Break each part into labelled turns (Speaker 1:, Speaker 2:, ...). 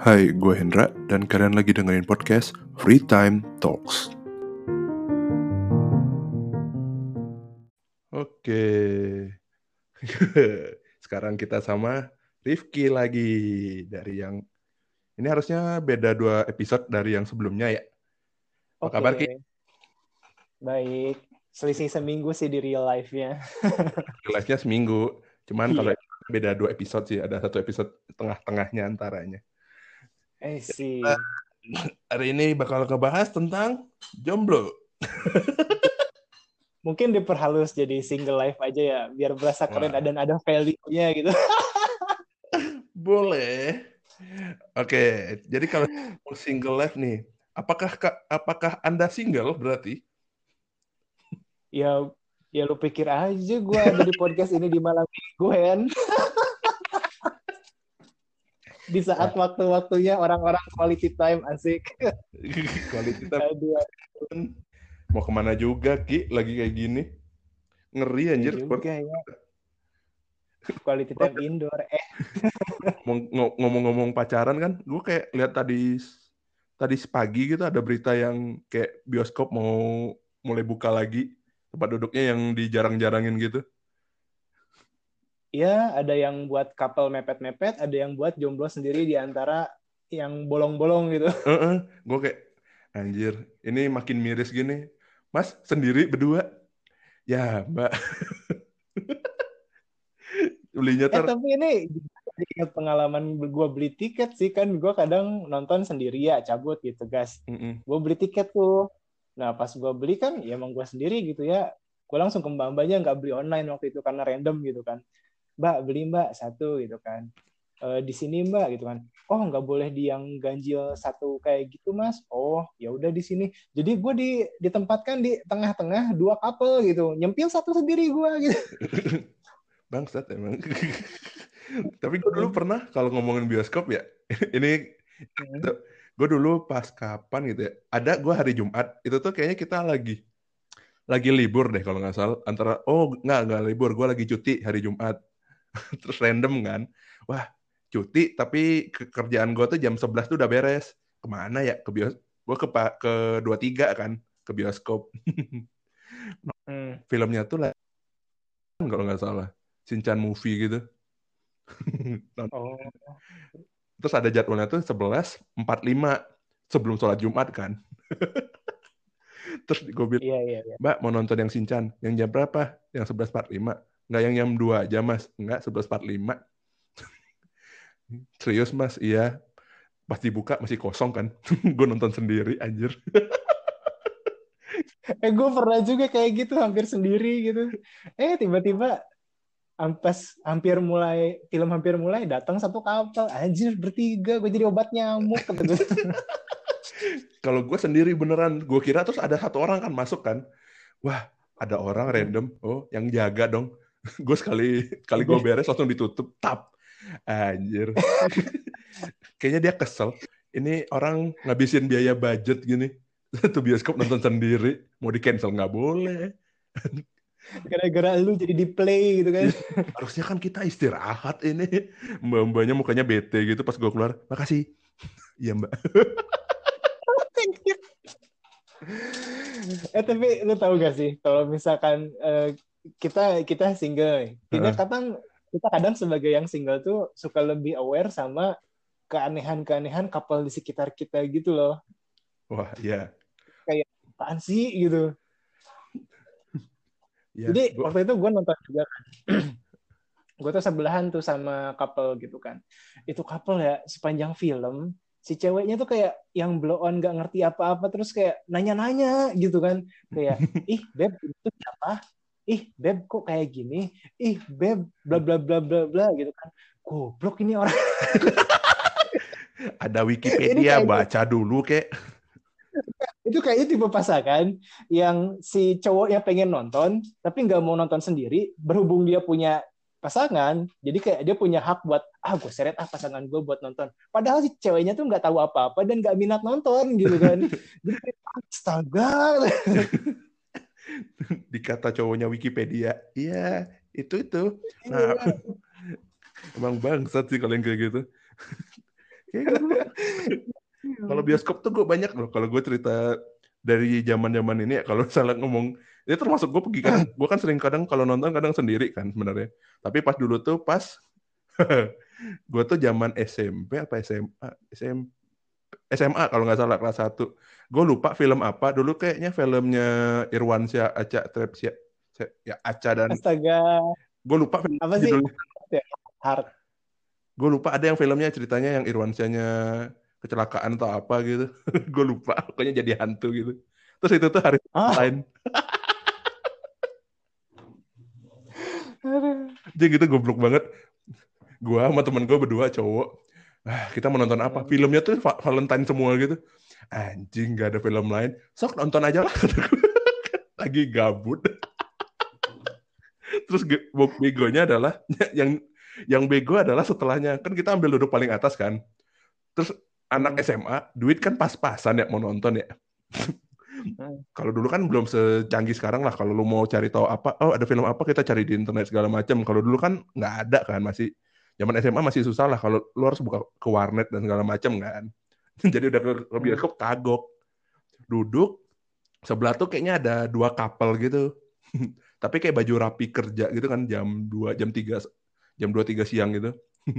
Speaker 1: Hai, gue Hendra dan kalian lagi dengerin podcast Free Time Talks. Oke, sekarang kita sama Rifki lagi dari yang ini harusnya beda dua episode dari yang sebelumnya ya. Apa
Speaker 2: Oke.
Speaker 1: kabar Ki?
Speaker 2: Baik. Selisih seminggu sih di real life-nya.
Speaker 1: Live-nya seminggu, cuman
Speaker 2: Iya.
Speaker 1: kalau beda dua episode sih, ada satu episode tengah-tengahnya antaranya.
Speaker 2: Eh sih.
Speaker 1: Hari ini bakal ngebahas tentang jomblo.
Speaker 2: Mungkin diperhalus jadi single life aja ya, biar berasa keren
Speaker 1: Wah.
Speaker 2: dan ada value-nya gitu.
Speaker 1: Boleh. Oke, jadi kalau single life nih, apakah apakah Anda single berarti?
Speaker 2: ya ya lu pikir aja gue ada di podcast ini di malam mingguan. di saat waktu-waktunya orang-orang quality time asik.
Speaker 1: Quality time
Speaker 2: Aduh,
Speaker 1: mau ke mana juga Ki lagi kayak gini? Ngeri anjir.
Speaker 2: iya juga ya. Quality time indoor. Eh,
Speaker 1: Ngomong- ngo- Ngomong-ngomong pacaran kan, gue kayak lihat tadi tadi pagi gitu ada berita yang kayak bioskop mau mulai buka lagi tempat duduknya yang dijarang-jarangin gitu.
Speaker 2: Ya ada yang buat couple mepet-mepet, ada yang buat jomblo sendiri di antara yang bolong-bolong gitu.
Speaker 1: gue kayak anjir ini makin miris gini mas sendiri berdua ya mbak belinya
Speaker 2: Eh
Speaker 1: ter
Speaker 2: tapi ini ingat pengalaman gue beli tiket sih kan gue kadang nonton sendiri ya cabut gitu guys.
Speaker 1: Mm-mm.
Speaker 2: Gue beli tiket tuh. Nah pas gue beli kan ya emang gue sendiri gitu ya. Gue langsung ke mbak mbaknya nggak beli online waktu itu karena random gitu kan. Mbak beli mbak satu gitu kan. "Eh, di sini mbak gitu kan. Oh nggak boleh di yang ganjil satu kayak gitu mas. Oh ya udah di sini. Jadi gue di ditempatkan di tengah-tengah dua couple gitu. Nyempil satu sendiri gue gitu.
Speaker 1: bangsat emang tapi gue dulu pernah kalau ngomongin bioskop ya ini gue dulu pas kapan gitu ya ada gue hari Jumat itu tuh kayaknya kita lagi lagi libur deh kalau nggak salah antara oh nggak nggak libur gue lagi cuti hari Jumat terus random kan. Wah cuti tapi ke- kerjaan gue tuh jam 11 tuh udah beres. Ke mana ya? Ke bios gue ke pa- ke dua tiga kan ke bioskop.
Speaker 2: Hmm.
Speaker 1: filmnya tuh lah. Kalau nggak salah. Shinchan movie gitu.
Speaker 2: Oh.
Speaker 1: terus ada jadwalnya tuh 11.45 sebelum sholat Jumat kan. Terus gue bilang
Speaker 2: Iya iya iya.
Speaker 1: Mbak mau nonton yang Shinchan yang jam berapa? Yang 11.45 nggak yang jam 2 aja mas. Nggak 11.45 serius mas? Iya. Pas dibuka masih kosong kan? Gue nonton sendiri anjir.
Speaker 2: Eh gue pernah juga kayak gitu hampir sendiri gitu. Eh tiba-tiba ampas hampir mulai film hampir mulai datang satu kapal. Anjir bertiga. Gue jadi obat nyamuk.
Speaker 1: Kalau gue sendiri beneran gue kira terus ada satu orang kan masuk kan. Wah ada orang random. Oh yang jaga dong gue sekali kali gue beres langsung ditutup tap. Anjir. Kayaknya dia kesel. Ini orang ngabisin biaya budget gini. Satu bioskop nonton sendiri. Mau di cancel nggak boleh.
Speaker 2: Gara-gara lu jadi di play gitu kan.
Speaker 1: harusnya kan kita istirahat ini. Mbak mbaknya mukanya bete gitu pas gue keluar. Makasih. Iya mbak.
Speaker 2: Eh tapi lu tahu gak sih kalau misalkan eh, kita kita single, kita
Speaker 1: Heeh.
Speaker 2: kadang kita kadang sebagai yang single tuh suka lebih aware sama keanehan-keanehan couple di sekitar kita gitu loh.
Speaker 1: wah iya
Speaker 2: Apaan sih gitu.
Speaker 1: Iya,
Speaker 2: Jadi
Speaker 1: gua-
Speaker 2: waktu itu gue nonton juga kan. gue tuh sebelahan tuh sama couple gitu kan. Itu couple ya sepanjang film si ceweknya tuh kayak yang blow on gak ngerti apa-apa terus kayak nanya-nanya gitu kan. Kayak ih beb itu siapa? Ih beb kok kayak gini? Ih beb bla bla bla bla bla gitu kan. Goblok ini orang.
Speaker 1: ada Wikipedia
Speaker 2: kayak-
Speaker 1: baca dulu kek
Speaker 2: itu kayaknya tipe pasangan yang si cowoknya pengen nonton tapi nggak mau nonton sendiri berhubung dia punya pasangan jadi kayak dia punya hak buat ah gue seret ah pasangan gue buat nonton padahal si ceweknya tuh nggak tahu apa-apa dan nggak minat nonton gitu kan jadi astaga
Speaker 1: dikata cowoknya Wikipedia. Iya itu itu. Nah emang bangsat sih kalau yang kayak gitu. Gitu. kalau bioskop tuh gue banyak loh. Kalau gue cerita dari zaman zaman ini ya, kalau salah ngomong, ini termasuk gue pergi kan, gue kan sering kadang kalau nonton kadang sendiri kan sebenarnya. Tapi pas dulu tuh pas gue tuh zaman SMP apa SMA, SM, SMA kalau nggak salah kelas 1. Gue lupa film apa. Dulu kayaknya filmnya Irwansyah, Aca Trepsia, ya Aca dan
Speaker 2: Astaga.
Speaker 1: gue lupa film
Speaker 2: Apa sih?
Speaker 1: judulnya.
Speaker 2: Hard.
Speaker 1: Gue lupa ada yang filmnya ceritanya yang Irwansyahnya kecelakaan atau apa gitu. gue lupa. Pokoknya jadi hantu gitu. Terus itu tuh hari
Speaker 2: Ah.
Speaker 1: lain. Jadi gitu goblok banget. Gua sama temen gue berdua cowok. Ah, kita mau nonton apa? Filmnya tuh Va- Valentine semua gitu. Anjing gak ada film lain. Sok nonton aja lah. Lagi gabut. Terus begonya adalah yang yang bego adalah setelahnya kan kita ambil duduk paling atas kan. Terus anak SMA duit kan pas-pasan ya mau nonton ya.
Speaker 2: Hmm.
Speaker 1: Kalau dulu kan belum secanggih sekarang lah. Kalau lu mau cari tahu apa, oh ada film apa kita cari di internet segala macam. Kalau dulu kan nggak ada kan masih zaman SMA masih susah lah. Kalau lu harus buka ke warnet dan segala macam kan. Jadi udah ke, ke bioskop kagok. Duduk sebelah tuh kayaknya ada dua couple gitu. Tapi kayak baju rapi kerja gitu kan jam 2, jam 3 jam 2 3 siang gitu.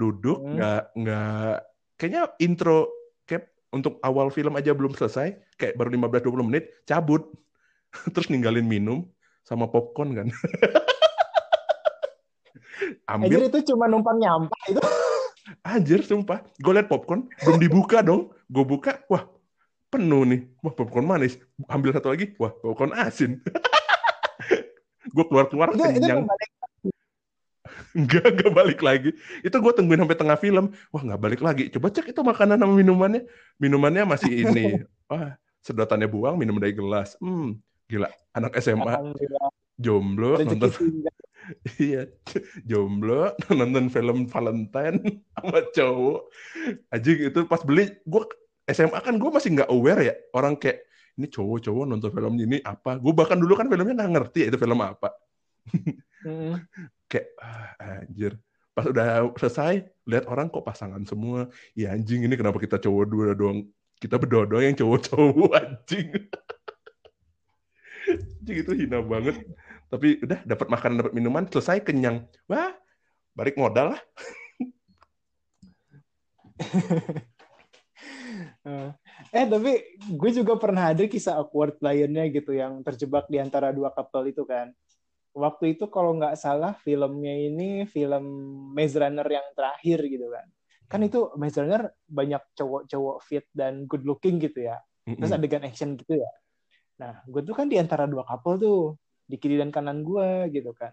Speaker 1: Duduk
Speaker 2: Hmm.
Speaker 1: nggak nggak kayaknya intro kayak untuk awal film aja belum selesai, kayak baru 15-20 menit, cabut. Terus ninggalin minum sama popcorn kan.
Speaker 2: Anjir
Speaker 1: Ambil,
Speaker 2: itu cuma numpang nyampah itu.
Speaker 1: anjir sumpah. Gue liat popcorn, belum dibuka dong. Gue buka, wah penuh nih. Wah popcorn manis. Ambil satu lagi, wah popcorn asin. gue keluar-keluar kenyang. Enggak, enggak balik lagi. Itu gue tungguin sampai tengah film. Wah, nggak balik lagi. Coba cek itu makanan sama minumannya. Minumannya masih ini. Wah, sedotannya buang, minum dari gelas. Hmm, gila. Anak SMA, jomblo, nonton. iya, jomblo, nonton film Valentine sama cowok. Anjing itu pas beli, gue SMA kan gue masih nggak aware ya. Orang kayak, ini cowok-cowok nonton film ini apa. Gue bahkan dulu kan filmnya nggak ngerti ya itu film apa.
Speaker 2: Mm.
Speaker 1: kayak ah, anjir pas udah selesai lihat orang kok pasangan semua ya anjing ini kenapa kita cowok dua doang kita berdua doang yang cowok-cowok anjing anjing itu hina banget tapi udah dapat makanan dapat minuman selesai kenyang wah balik modal lah
Speaker 2: Eh, Eh tapi gue juga pernah ada kisah awkward lainnya gitu yang terjebak di antara dua couple itu kan. Waktu itu kalau nggak salah filmnya ini film Maze Runner yang terakhir gitu kan. Kan itu Maze Runner banyak cowok-cowok fit dan good looking gitu ya. Terus adegan action gitu ya. Nah, gue tuh kan di antara dua couple tuh, di kiri dan kanan gue gitu kan.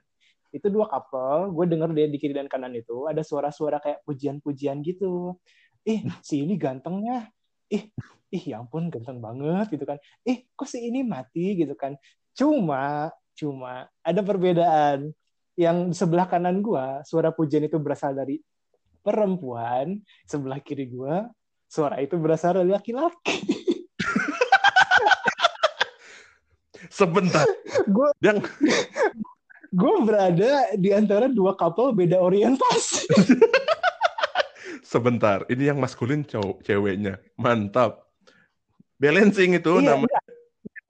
Speaker 2: Itu dua couple, gue denger dia di kiri dan kanan itu ada suara-suara kayak pujian-pujian gitu. Ih, si ini gantengnya. Ih, ih ya ampun ganteng banget gitu kan. Ih, kok si ini mati gitu kan. Cuma, cuma ada perbedaan. Yang sebelah kanan gue, suara pujian itu berasal dari perempuan. Sebelah kiri gue, suara itu berasal dari laki-laki.
Speaker 1: sebentar
Speaker 2: gue
Speaker 1: yang
Speaker 2: gue berada di antara dua couple beda orientasi.
Speaker 1: sebentar ini yang maskulin cowok ceweknya mantap balancing itu
Speaker 2: Iya,
Speaker 1: namanya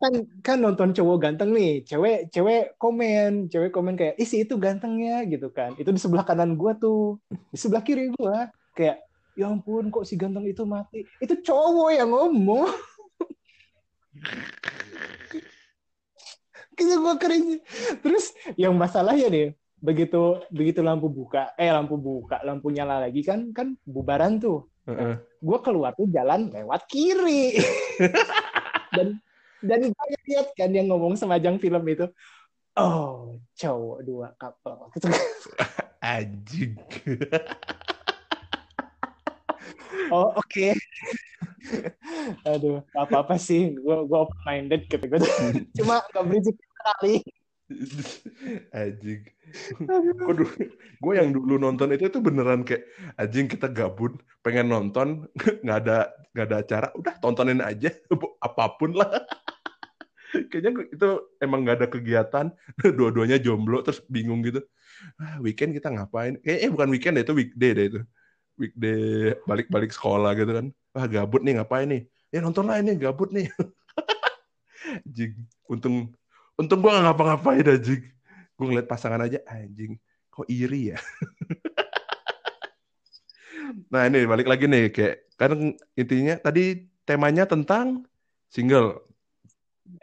Speaker 2: kan kan nonton cowok ganteng nih, cewek cewek komen, cewek komen kayak isi itu gantengnya gitu kan. Itu di sebelah kanan gue tuh, di sebelah kiri gue kayak ya ampun kok si ganteng itu mati. Itu cowok yang ngomong. Kayaknya gue cringe. Terus yang masalahnya nih, begitu begitu lampu buka, eh lampu buka, lampu nyala lagi kan kan bubaran tuh.
Speaker 1: Heeh.
Speaker 2: gue keluar tuh jalan lewat kiri dan dan gue lihat kan yang ngomong semajang film itu oh cowok dua couple Gitu.
Speaker 1: anjing
Speaker 2: oh oke. Aduh apa apa sih. Gue gue open minded gitu. Gue cuma nggak berisik kali
Speaker 1: anjing. Gue dulu gue yang dulu nonton itu itu beneran kayak anjing kita gabut pengen nonton nggak ada nggak ada acara udah tontonin aja apa pun lah. Kayaknya itu emang nggak ada kegiatan dua-duanya jomblo terus bingung gitu. Ah, weekend kita ngapain? Kayaknya bukan weekend deh itu weekday deh itu weekday balik-balik sekolah gitu kan. Wah gabut nih ngapain nih? Ya nonton lah ini gabut nih. Anjing untung untung gue gak ngapa-ngapain anjing. Gue ngeliat pasangan aja anjing kok iri ya? Nah ini balik lagi nih kayak kan intinya tadi temanya tentang single.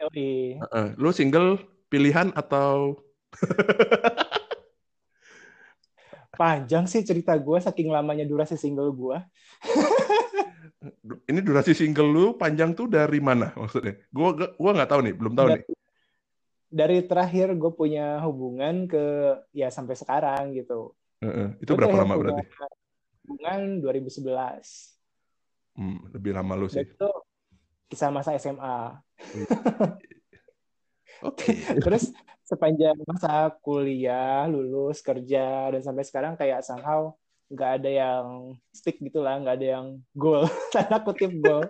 Speaker 2: Yoi.
Speaker 1: Uh, lu single pilihan atau
Speaker 2: Panjang sih cerita gue, saking lamanya durasi single gue.
Speaker 1: ini durasi single lu panjang tuh dari mana maksudnya? Gue gua nggak tahu nih, belum tahu
Speaker 2: dari,
Speaker 1: nih.
Speaker 2: Dari terakhir gue punya hubungan ke ya sampai sekarang gitu.
Speaker 1: Uh, uh, itu gua berapa lama berarti?
Speaker 2: Hubungan 2011.
Speaker 1: Hmm, lebih lama lu sih.
Speaker 2: Itu kisah masa SMA.
Speaker 1: Oke. Okay.
Speaker 2: Terus sepanjang masa kuliah, lulus, kerja, dan sampai sekarang kayak somehow nggak ada yang stick gitu lah, nggak ada yang goal, tanda kutip goal.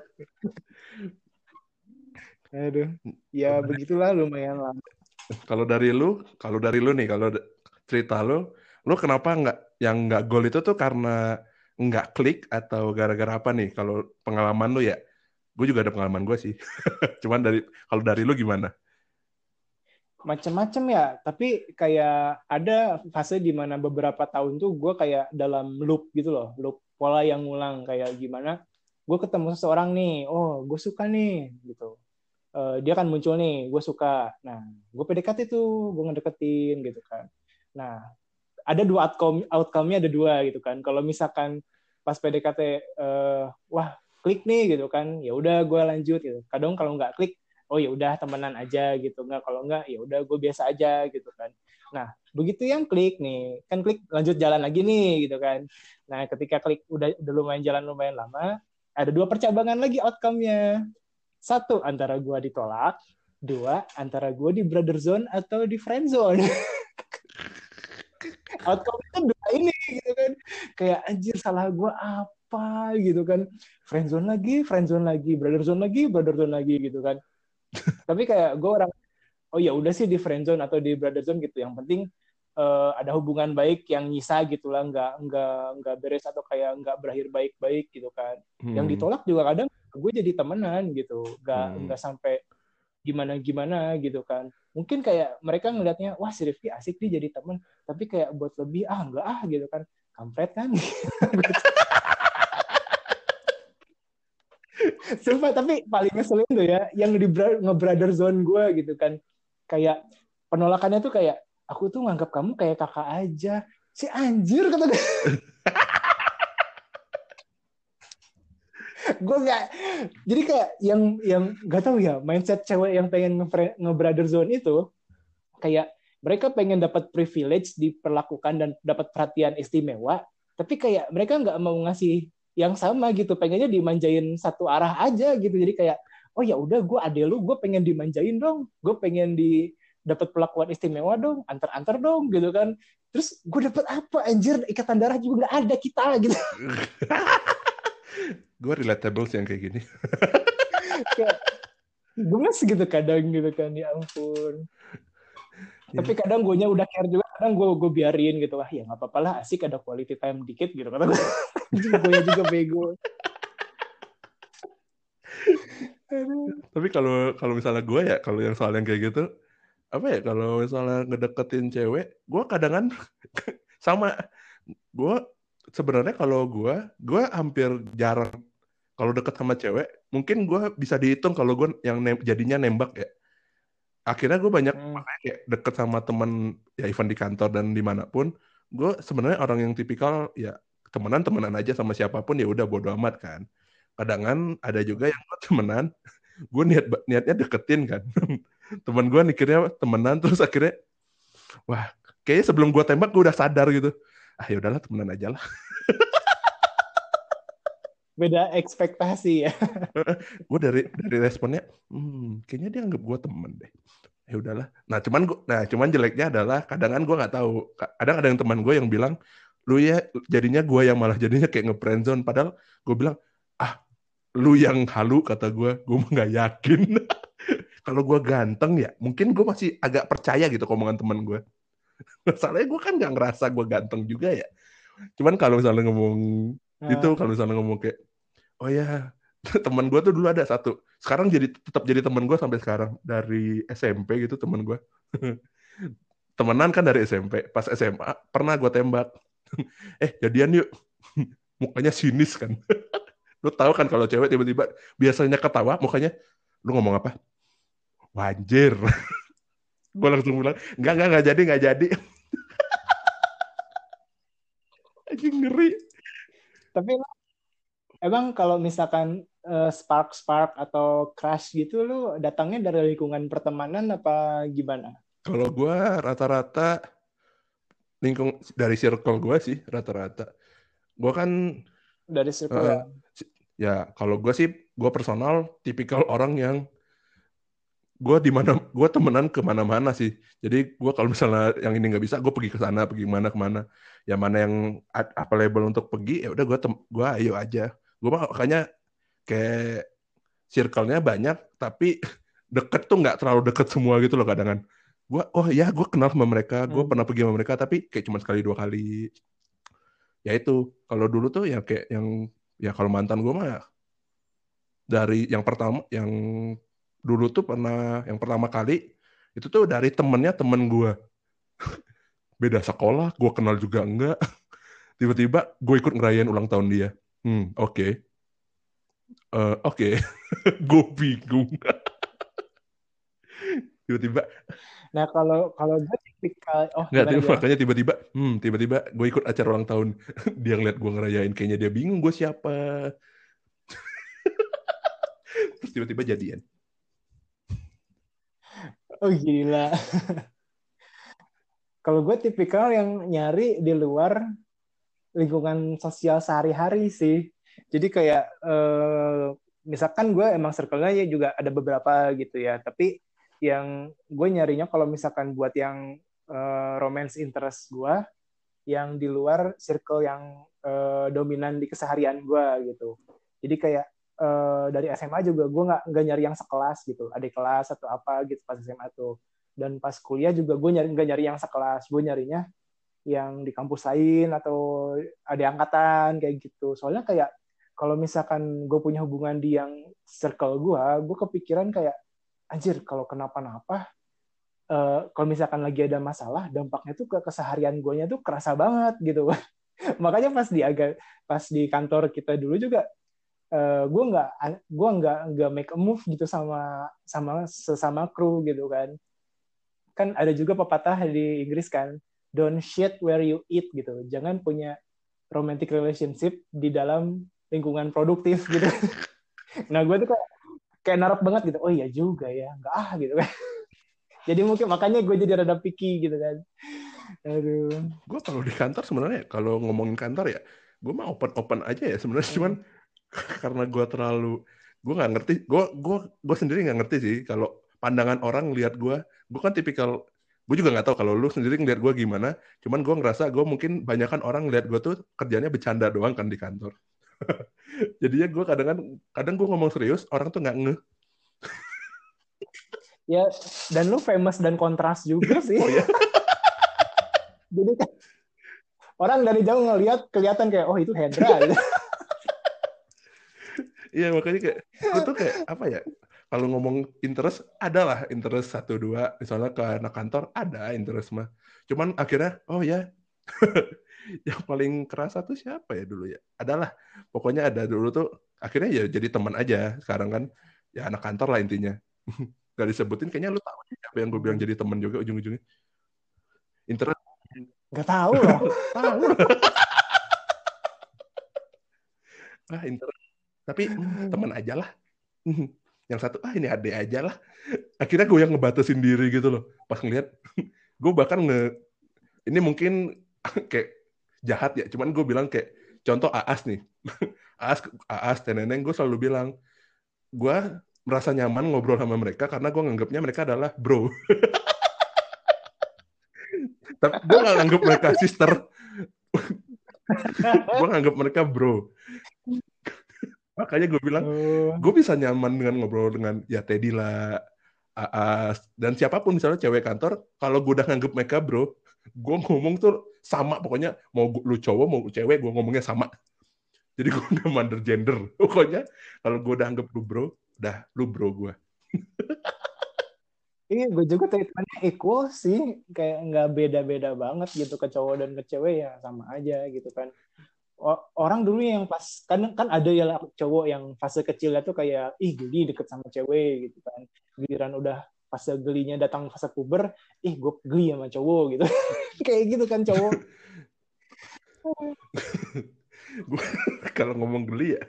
Speaker 2: Aduh, ya begitulah lumayan lama.
Speaker 1: Kalau dari lu, kalau dari lu nih, kalau cerita lu, lu kenapa nggak yang nggak goal itu tuh karena nggak klik atau gara-gara apa nih? Kalau pengalaman lu ya, gue juga ada pengalaman gue sih. Cuman dari kalau dari lu gimana?
Speaker 2: Macem-macem ya, tapi kayak ada fase di mana beberapa tahun tuh gue kayak dalam loop gitu loh, loop pola yang ngulang kayak gimana. Gue ketemu seseorang nih, oh gue suka nih gitu. Uh, dia kan muncul nih, gue suka. Nah, gue PDKT tuh, gue ngedeketin gitu kan. Nah, ada dua outcome, outcome-nya ada dua gitu kan. Kalau misalkan pas PDKT, uh, eh, wah klik nih gitu kan, ya udah gue lanjut gitu. Kadang kalau nggak klik, oh ya udah temenan aja gitu. Nggak kalau nggak ya udah gue biasa aja gitu kan. Nah begitu yang klik nih kan klik lanjut jalan lagi nih gitu kan. Nah ketika klik udah udah lumayan jalan lumayan lama ada dua percabangan lagi outcome-nya. Satu antara gue ditolak. Dua antara gue di brother zone atau di friend zone. Outcome itu dua ini gitu kan. Kayak anjir salah gue apa gitu kan. Friend zone lagi friend zone lagi brother zone lagi brother zone lagi gitu kan tapi kayak gue orang oh ya udah sih di friend zone atau di brother zone gitu. Yang penting uh, ada hubungan baik yang nyisa gitulah nggak nggak nggak beres atau kayak nggak berakhir baik-baik gitu kan. Hmm. yang ditolak juga kadang gue jadi temenan gitu. Nggak hmm. nggak sampai gimana gimana gitu kan. Mungkin kayak mereka ngelihatnya wah si Rifki asik nih jadi temen. Tapi kayak buat lebih ah enggak ah gitu kan. Kampret kan Sumpah, tapi paling ngeselin tuh ya, yang di nge-brother zone gue gitu kan. Kayak penolakannya tuh kayak, aku tuh nganggap kamu kayak kakak aja. Si anjir kata dia. gue gak, jadi kayak yang yang gak tahu ya mindset cewek yang pengen nge-brother zone itu kayak mereka pengen dapat privilege diperlakukan dan dapat perhatian istimewa tapi kayak mereka nggak mau ngasih yang sama gitu. Pengennya dimanjain satu arah aja gitu. Jadi kayak oh ya udah gue ade lu gue pengen dimanjain dong. Gue pengen di dapat perlakuan istimewa dong. Antar-antar dong gitu kan. Terus gue dapat apa anjir? Ikatan darah juga nggak ada kita gitu.
Speaker 1: Gue relatable sih yang kayak gini.
Speaker 2: Kayak gue segitu kadang gitu kan. Ya ampun. Tapi iya. kadang gue udah care juga kadang gue gue biarin gitu wah ya nggak apa-apa lah asik ada quality time dikit gitu kata gue gue juga bego.
Speaker 1: Tapi kalau kalau misalnya gue ya kalau yang soal yang kayak gitu apa ya kalau misalnya ngedeketin cewek gue kadang kan sama. Gue sebenarnya kalau gue gue hampir jarang kalau deket sama cewek mungkin gue bisa dihitung kalau gue yang ne jadinya nembak ya akhirnya gue banyak hmm. kayak deket sama temen ya event di kantor dan di mana pun gue sebenarnya orang yang tipikal ya temenan temenan aja sama siapa pun ya udah bodo amat kan. Kadang ada juga yang gue temenan gue niat niatnya deketin kan. Temen gue mikirnya temenan terus akhirnya wah kayaknya sebelum gue tembak gue udah sadar gitu. Ah ya udahlah temenan aja lah
Speaker 2: beda ekspektasi ya.
Speaker 1: gue dari dari responnya, hmm, kayaknya dia anggap gue temen deh. Ya udahlah. Nah cuman gua, nah cuman jeleknya adalah kadang kan gue nggak tahu. Kadang ada yang teman gue yang bilang, lu ya jadinya gue yang malah jadinya kayak nge zone. Padahal gue bilang, ah lu yang halu kata gue, gue nggak yakin. Kalau gue ganteng ya, mungkin gue masih agak percaya gitu omongan teman gue. Masalahnya gue kan nggak ngerasa gue ganteng juga ya. Cuman kalau misalnya ngomong Nah. Itu kalau misalnya ngomong kayak, oh ya, teman gue tuh dulu ada satu. Sekarang jadi tetap jadi teman gue sampai sekarang dari SMP gitu teman gue. Temenan kan dari SMP. Pas SMA pernah gue tembak. eh jadian yuk. Mukanya sinis kan. lu tahu kan kalau cewek tiba-tiba biasanya ketawa mukanya, lu ngomong apa? Wanjir. gue langsung bilang, enggak, enggak, enggak jadi, enggak jadi. Aja ngeri.
Speaker 2: Tapi emang kalau misalkan uh, spark spark atau crush gitu lu datangnya dari lingkungan pertemanan apa gimana?
Speaker 1: Kalau gue rata-rata lingkung dari circle gue sih rata-rata. Gue kan
Speaker 2: dari circle uh, ya.
Speaker 1: Ya kalau gue sih gue personal tipikal orang yang gue di mana gue temenan ke mana-mana sih jadi gue kalau misalnya yang ini nggak bisa gue pergi ke sana pergi mana ke mana ya mana yang apa label untuk pergi ya udah gue gue ayo aja gue makanya kayak circle-nya banyak tapi deket tuh nggak terlalu deket semua gitu loh kadang kan. Gue oh ya gue kenal sama mereka gue hmm. pernah pergi sama mereka tapi kayak cuma sekali dua kali. Ya itu kalau dulu tuh ya kayak yang ya kalau mantan gue mah dari yang pertama yang dulu tuh pernah yang pertama kali itu tuh dari temennya temen gue beda sekolah gue kenal juga enggak. Tiba-tiba gue ikut ngerayain ulang tahun dia hmm oke. Okay. uh, oke. Okay. gue bingung. Tiba-tiba.
Speaker 2: Nah kalau kalau gue tipikal
Speaker 1: oh nggak tiba, makanya tiba-tiba hmm tiba-tiba gue ikut acara ulang tahun. Dia ngeliat gue ngerayain kayaknya dia bingung gue siapa. Terus tiba-tiba jadian.
Speaker 2: Oh gila. Kalau gue tipikal yang nyari di luar lingkungan sosial sehari-hari sih. Jadi kayak eh, misalkan gue emang circle-nya ya juga ada beberapa gitu ya. Tapi yang gue nyarinya kalau misalkan buat yang eh, romance interest gue yang di luar circle yang eh, dominan di keseharian gue gitu. Jadi kayak uh, dari SMA juga gue nggak nggak nyari yang sekelas gitu. Adik kelas atau apa gitu pas SMA tuh. Dan pas kuliah juga gue nyari nggak nyari yang sekelas. Gue nyarinya yang di kampus lain atau ada angkatan kayak gitu. Soalnya kayak kalau misalkan gue punya hubungan di yang circle gue gue kepikiran kayak anjir kalau kenapa-napa uh, kalau misalkan lagi ada masalah dampaknya tuh ke keseharian gue tuh kerasa banget gitu. Makanya pas di agak pas di kantor kita dulu juga uh, eh, gue nggak gue nggak nggak make a move gitu sama sama sesama kru gitu kan. Kan ada juga pepatah di Inggris kan don't shit where you eat gitu. Jangan punya romantic relationship di dalam lingkungan produktif gitu. Nah gue tuh kayak kayak narok banget gitu. Oh iya juga ya nggak ah gitu kan. Jadi mungkin makanya gue jadi rada picky gitu kan. Aduh.
Speaker 1: Gue kalau di kantor sebenarnya kalau ngomongin kantor ya gue mah open open aja ya sebenarnya. Hmm. cuman karena gue terlalu gue nggak ngerti gue gue gue sendiri nggak ngerti sih kalau pandangan orang lihat gue gue kan tipikal gue juga nggak tahu kalau lu sendiri ngeliat gue gimana cuman gue ngerasa gue mungkin banyak kan orang lihat gue tuh kerjanya bercanda doang kan di kantor jadinya gue kadang kadang kadang gue ngomong serius orang tuh nggak nge
Speaker 2: ya dan lu famous dan kontras juga sih oh, ya? jadi kan orang dari jauh ngelihat kelihatan kayak oh itu Hendra.
Speaker 1: Iya makanya kayak itu tuh kayak apa ya? Kalau ngomong interest ada lah interest satu dua misalnya ke anak kantor ada interest mah. Cuman akhirnya oh ya yang paling kerasa tuh siapa ya dulu ya? Adalah pokoknya ada dulu tuh akhirnya ya jadi teman aja sekarang kan ya anak kantor lah intinya. Gak disebutin kayaknya lu tahu siapa yang gue bilang jadi teman juga ujung-ujungnya. Interest
Speaker 2: Gak tahu loh. tahu.
Speaker 1: ah interest tapi hmm, teman aja lah yang satu ah ini ade aja lah. Akhirnya gue yang ngebatasin diri gitu loh. Pas ngeliat gue bahkan nge ini mungkin kayak jahat ya cuman gue bilang kayak contoh Aas nih. Aas Aas Teneneng gue selalu bilang gue merasa nyaman ngobrol sama mereka karena gue nganggapnya mereka adalah bro. Tapi gue gak nganggap mereka sister. Gue nganggap mereka bro Makanya gue bilang, uh. gue bisa nyaman dengan ngobrol dengan ya Teddy lah, Aas, dan siapa pun misalnya cewek kantor, kalau gue udah nganggep mereka bro, gue ngomong tuh sama pokoknya mau lu cowok mau cewek gue ngomongnya sama. Jadi gue nggak mandar gender. Pokoknya kalau gue udah anggap lu bro, udah lu bro gue.
Speaker 2: Iya, gue juga treatmentnya equal sih, kayak nggak beda-beda banget gitu ke cowok dan ke cewek ya sama aja gitu kan. Orang dulu yang pas kan kan ada ya cowok yang fase kecilnya tuh kayak ih geli deket sama cewek gitu kan. Giliran udah fase gelinya datang fase puber, ih gue geli sama cowok gitu. kayak gitu kan cowok.
Speaker 1: gue kalau ngomong geli ya,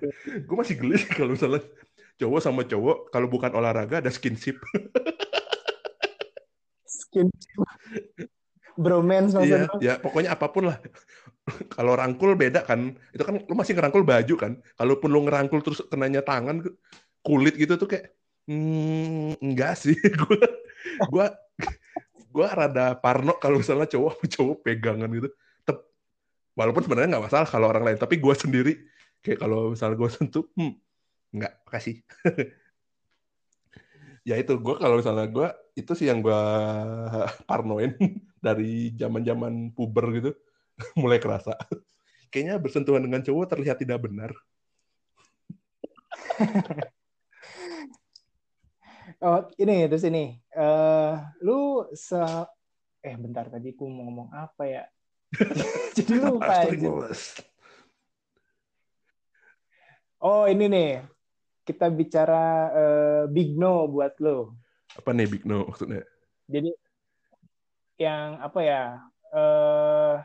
Speaker 1: gue masih geli kalau misalnya cowok sama cowok kalau bukan olahraga ada skinship.
Speaker 2: skinship. Bromance
Speaker 1: maksudnya. Iya, ya pokoknya apa pun lah. Kalau rangkul beda kan. Itu kan lu masih ngerangkul baju kan. Kalaupun lu ngerangkul terus kenanya tangan kulit gitu tuh kayak hmm, enggak sih. Gue gua gua rada parno kalau misalnya cowok cowok pegangan gitu. Tep, walaupun sebenarnya nggak masalah kalau orang lain, tapi gue sendiri kayak kalau misalnya gue sentuh, hmm, enggak, kasih. ya itu gue kalau misalnya gue itu sih yang gue parnoin dari zaman zaman puber gitu mulai kerasa. Kayaknya bersentuhan dengan cowok terlihat tidak benar.
Speaker 2: Oh ini terus ini. Uh, lu se eh bentar tadi ku mau ngomong apa ya? Jadi lupa aja oh ini nih. Kita bicara uh, Big No buat lo.
Speaker 1: Apa nih Big No maksudnya?
Speaker 2: Jadi yang apa ya? Uh,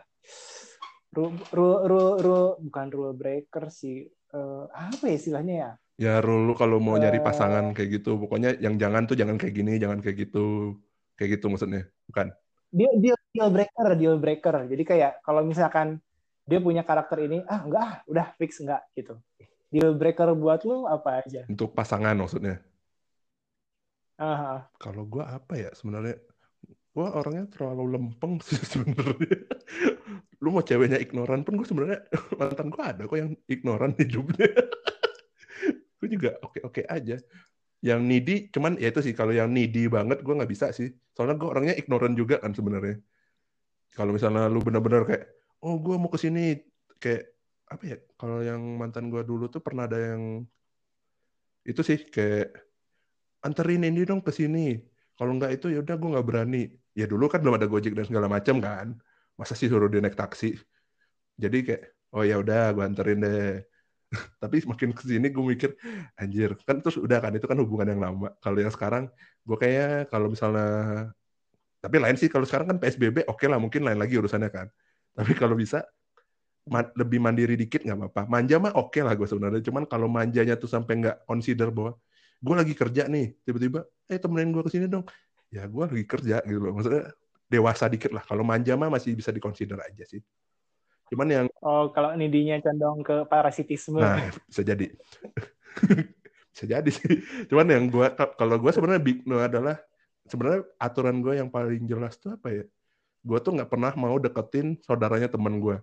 Speaker 2: rule, rule, rule, rule, bukan rule breaker sih. Uh, apa ya istilahnya ya?
Speaker 1: Ya rule lu kalau mau uh, nyari pasangan kayak gitu, pokoknya yang jangan tuh jangan kayak gini, jangan kayak gitu, kayak gitu maksudnya, bukan?
Speaker 2: Dia deal, deal breaker, deal breaker. Jadi kayak kalau misalkan dia punya karakter ini, ah enggak, ah, udah fix enggak gitu deal breaker buat lu apa aja?
Speaker 1: Untuk pasangan maksudnya.
Speaker 2: Uh-huh.
Speaker 1: Kalau gue apa ya sebenarnya? Gue orangnya terlalu lempeng sih sebenarnya. Lu mau ceweknya ignoran pun gue sebenarnya mantan gue ada kok yang ignoran hidupnya. gue juga oke-oke aja. Yang needy, cuman ya itu sih kalau yang needy banget gue nggak bisa sih. Soalnya gue orangnya ignoran juga kan sebenarnya. Kalau misalnya lu bener-bener kayak, oh gue mau ke sini kayak apa ya kalau yang mantan gue dulu tuh pernah ada yang itu sih kayak anterin ini dong ke sini kalau nggak itu ya udah gue nggak berani ya dulu kan belum ada gojek dan segala macam kan masa sih suruh dia naik taksi jadi kayak oh ya udah gue anterin deh tapi semakin ke sini gue mikir anjir kan terus udah kan itu kan hubungan yang lama kalau yang sekarang gue kayak kalau misalnya tapi lain sih kalau sekarang kan psbb oke okay lah mungkin lain lagi urusannya kan tapi kalau bisa ma lebih mandiri dikit nggak apa-apa. Manja mah oke okay lah gue sebenarnya. Cuman kalau manjanya tuh sampai nggak consider bahwa gue lagi kerja nih, tiba-tiba, eh temenin gue ke sini dong. Ya gue lagi kerja gitu loh. Maksudnya dewasa dikit lah. Kalau manja mah masih bisa dikonsider aja sih. Cuman yang
Speaker 2: oh kalau nidinya condong ke parasitisme.
Speaker 1: Nah bisa jadi. bisa jadi sih. Cuman yang gue kalau gue sebenarnya big no adalah sebenarnya aturan gue yang paling jelas tuh apa ya? Gue tuh nggak pernah mau deketin saudaranya teman gue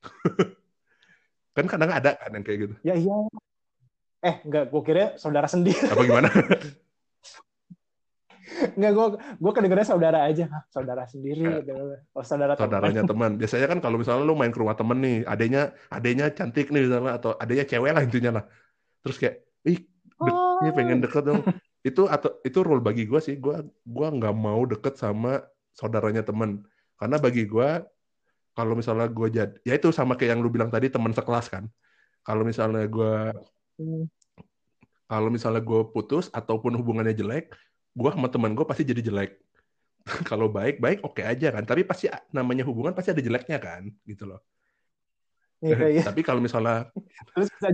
Speaker 1: kan kadang ada kan yang kayak gitu.
Speaker 2: Ya iya. Eh, enggak, gue kira saudara sendiri.
Speaker 1: Apa gimana?
Speaker 2: Enggak, gue gue kedengerannya saudara aja, saudara sendiri. Oh, saudara
Speaker 1: Saudaranya teman. Biasanya kan kalau misalnya lu main ke rumah temen nih, adanya adanya cantik nih misalnya atau adanya cewek lah intinya lah. Terus kayak, ih, oh. ini pengen deket dong. itu atau itu rule bagi gue sih. Gue gua nggak mau deket sama saudaranya temen. Karena bagi gue kalau misalnya gue jadi ya itu sama kayak yang lu bilang tadi teman sekelas kan kalau misalnya gue hmm. kalau misalnya gue putus ataupun hubungannya jelek gue sama teman gue pasti jadi jelek. Kalau baik baik oke okay aja kan. Tapi pasti namanya hubungan pasti ada jeleknya kan gitu loh.
Speaker 2: Iya, iya.
Speaker 1: tapi kalau misalnya
Speaker 2: terus bisa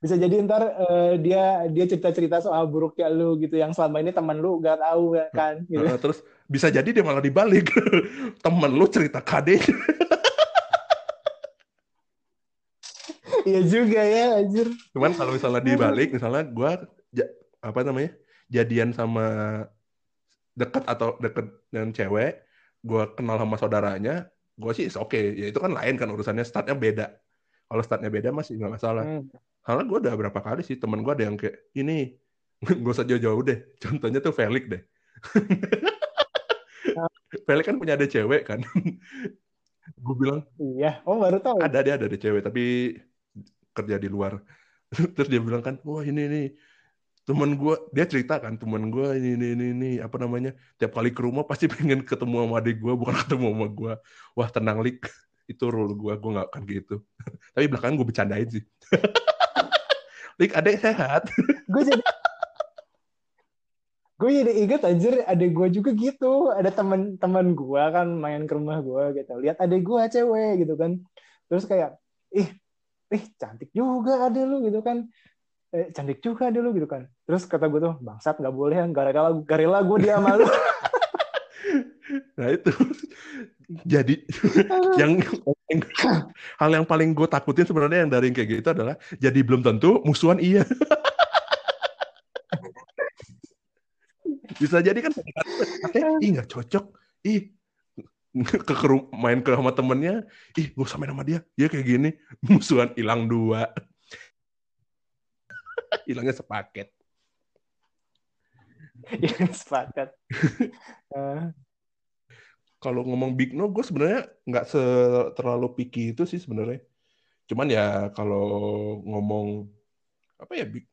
Speaker 2: bisa jadi ntar uh, dia dia cerita cerita soal buruknya lu gitu yang selama ini teman lu gak tahu kan gitu.
Speaker 1: Uh, terus bisa jadi dia malah dibalik. Temen lu cerita kade
Speaker 2: Iya juga ya anjir.
Speaker 1: Cuman kalau misalnya dibalik misalnya gue apa namanya jadian sama deket atau deket dengan cewek gue kenal sama saudaranya gue sih oke okay. ya itu kan lain kan urusannya. Startnya beda. Kalau startnya beda masih nggak masalah. Hmm. karena gue udah berapa kali sih temen gue ada yang kayak ini gue usah jauh-jauh deh. Contohnya tuh Felix deh. Felix kan punya ada cewek kan. Gue bilang
Speaker 2: iya. Oh baru tahu.
Speaker 1: Ada dia ada ada cewek tapi kerja di luar. Terus dia bilang kan wah ini nih teman gue dia cerita kan teman gue ini, ini ini ini apa namanya tiap kali ke rumah pasti pengen ketemu sama adik gue bukan ketemu sama gue wah tenang lik. Itu rule gue gue nggak akan gitu. Tapi belakangan gue bercandain sih. Lik adek sehat?
Speaker 2: Gue jadi gue jadi inget anjir adek gue juga gitu. Ada teman-teman gue kan main ke rumah gue gitu. Lihat adek gue cewek gitu kan. Terus kayak ih ih cantik juga ada lu gitu kan eh, cantik juga dulu gitu kan. Terus kata gue tuh bangsat nggak boleh gara-gara gara gue dia malu
Speaker 1: nah itu. Jadi yang hal yang paling gue takutin sebenarnya yang dari yang kayak gitu adalah jadi belum tentu musuhan iya. Bisa jadi kan? Ih nggak cocok. Ih ke, ke main ke sama temennya. Ih gue sama nama dia. Dia kayak gini. Musuhan hilang dua hilangnya sepaket.
Speaker 2: Hilang sepaket.
Speaker 1: Uh. kalau ngomong big no gue sebenarnya nggak se terlalu picky itu sih sebenarnya. Cuman ya kalau ngomong apa ya big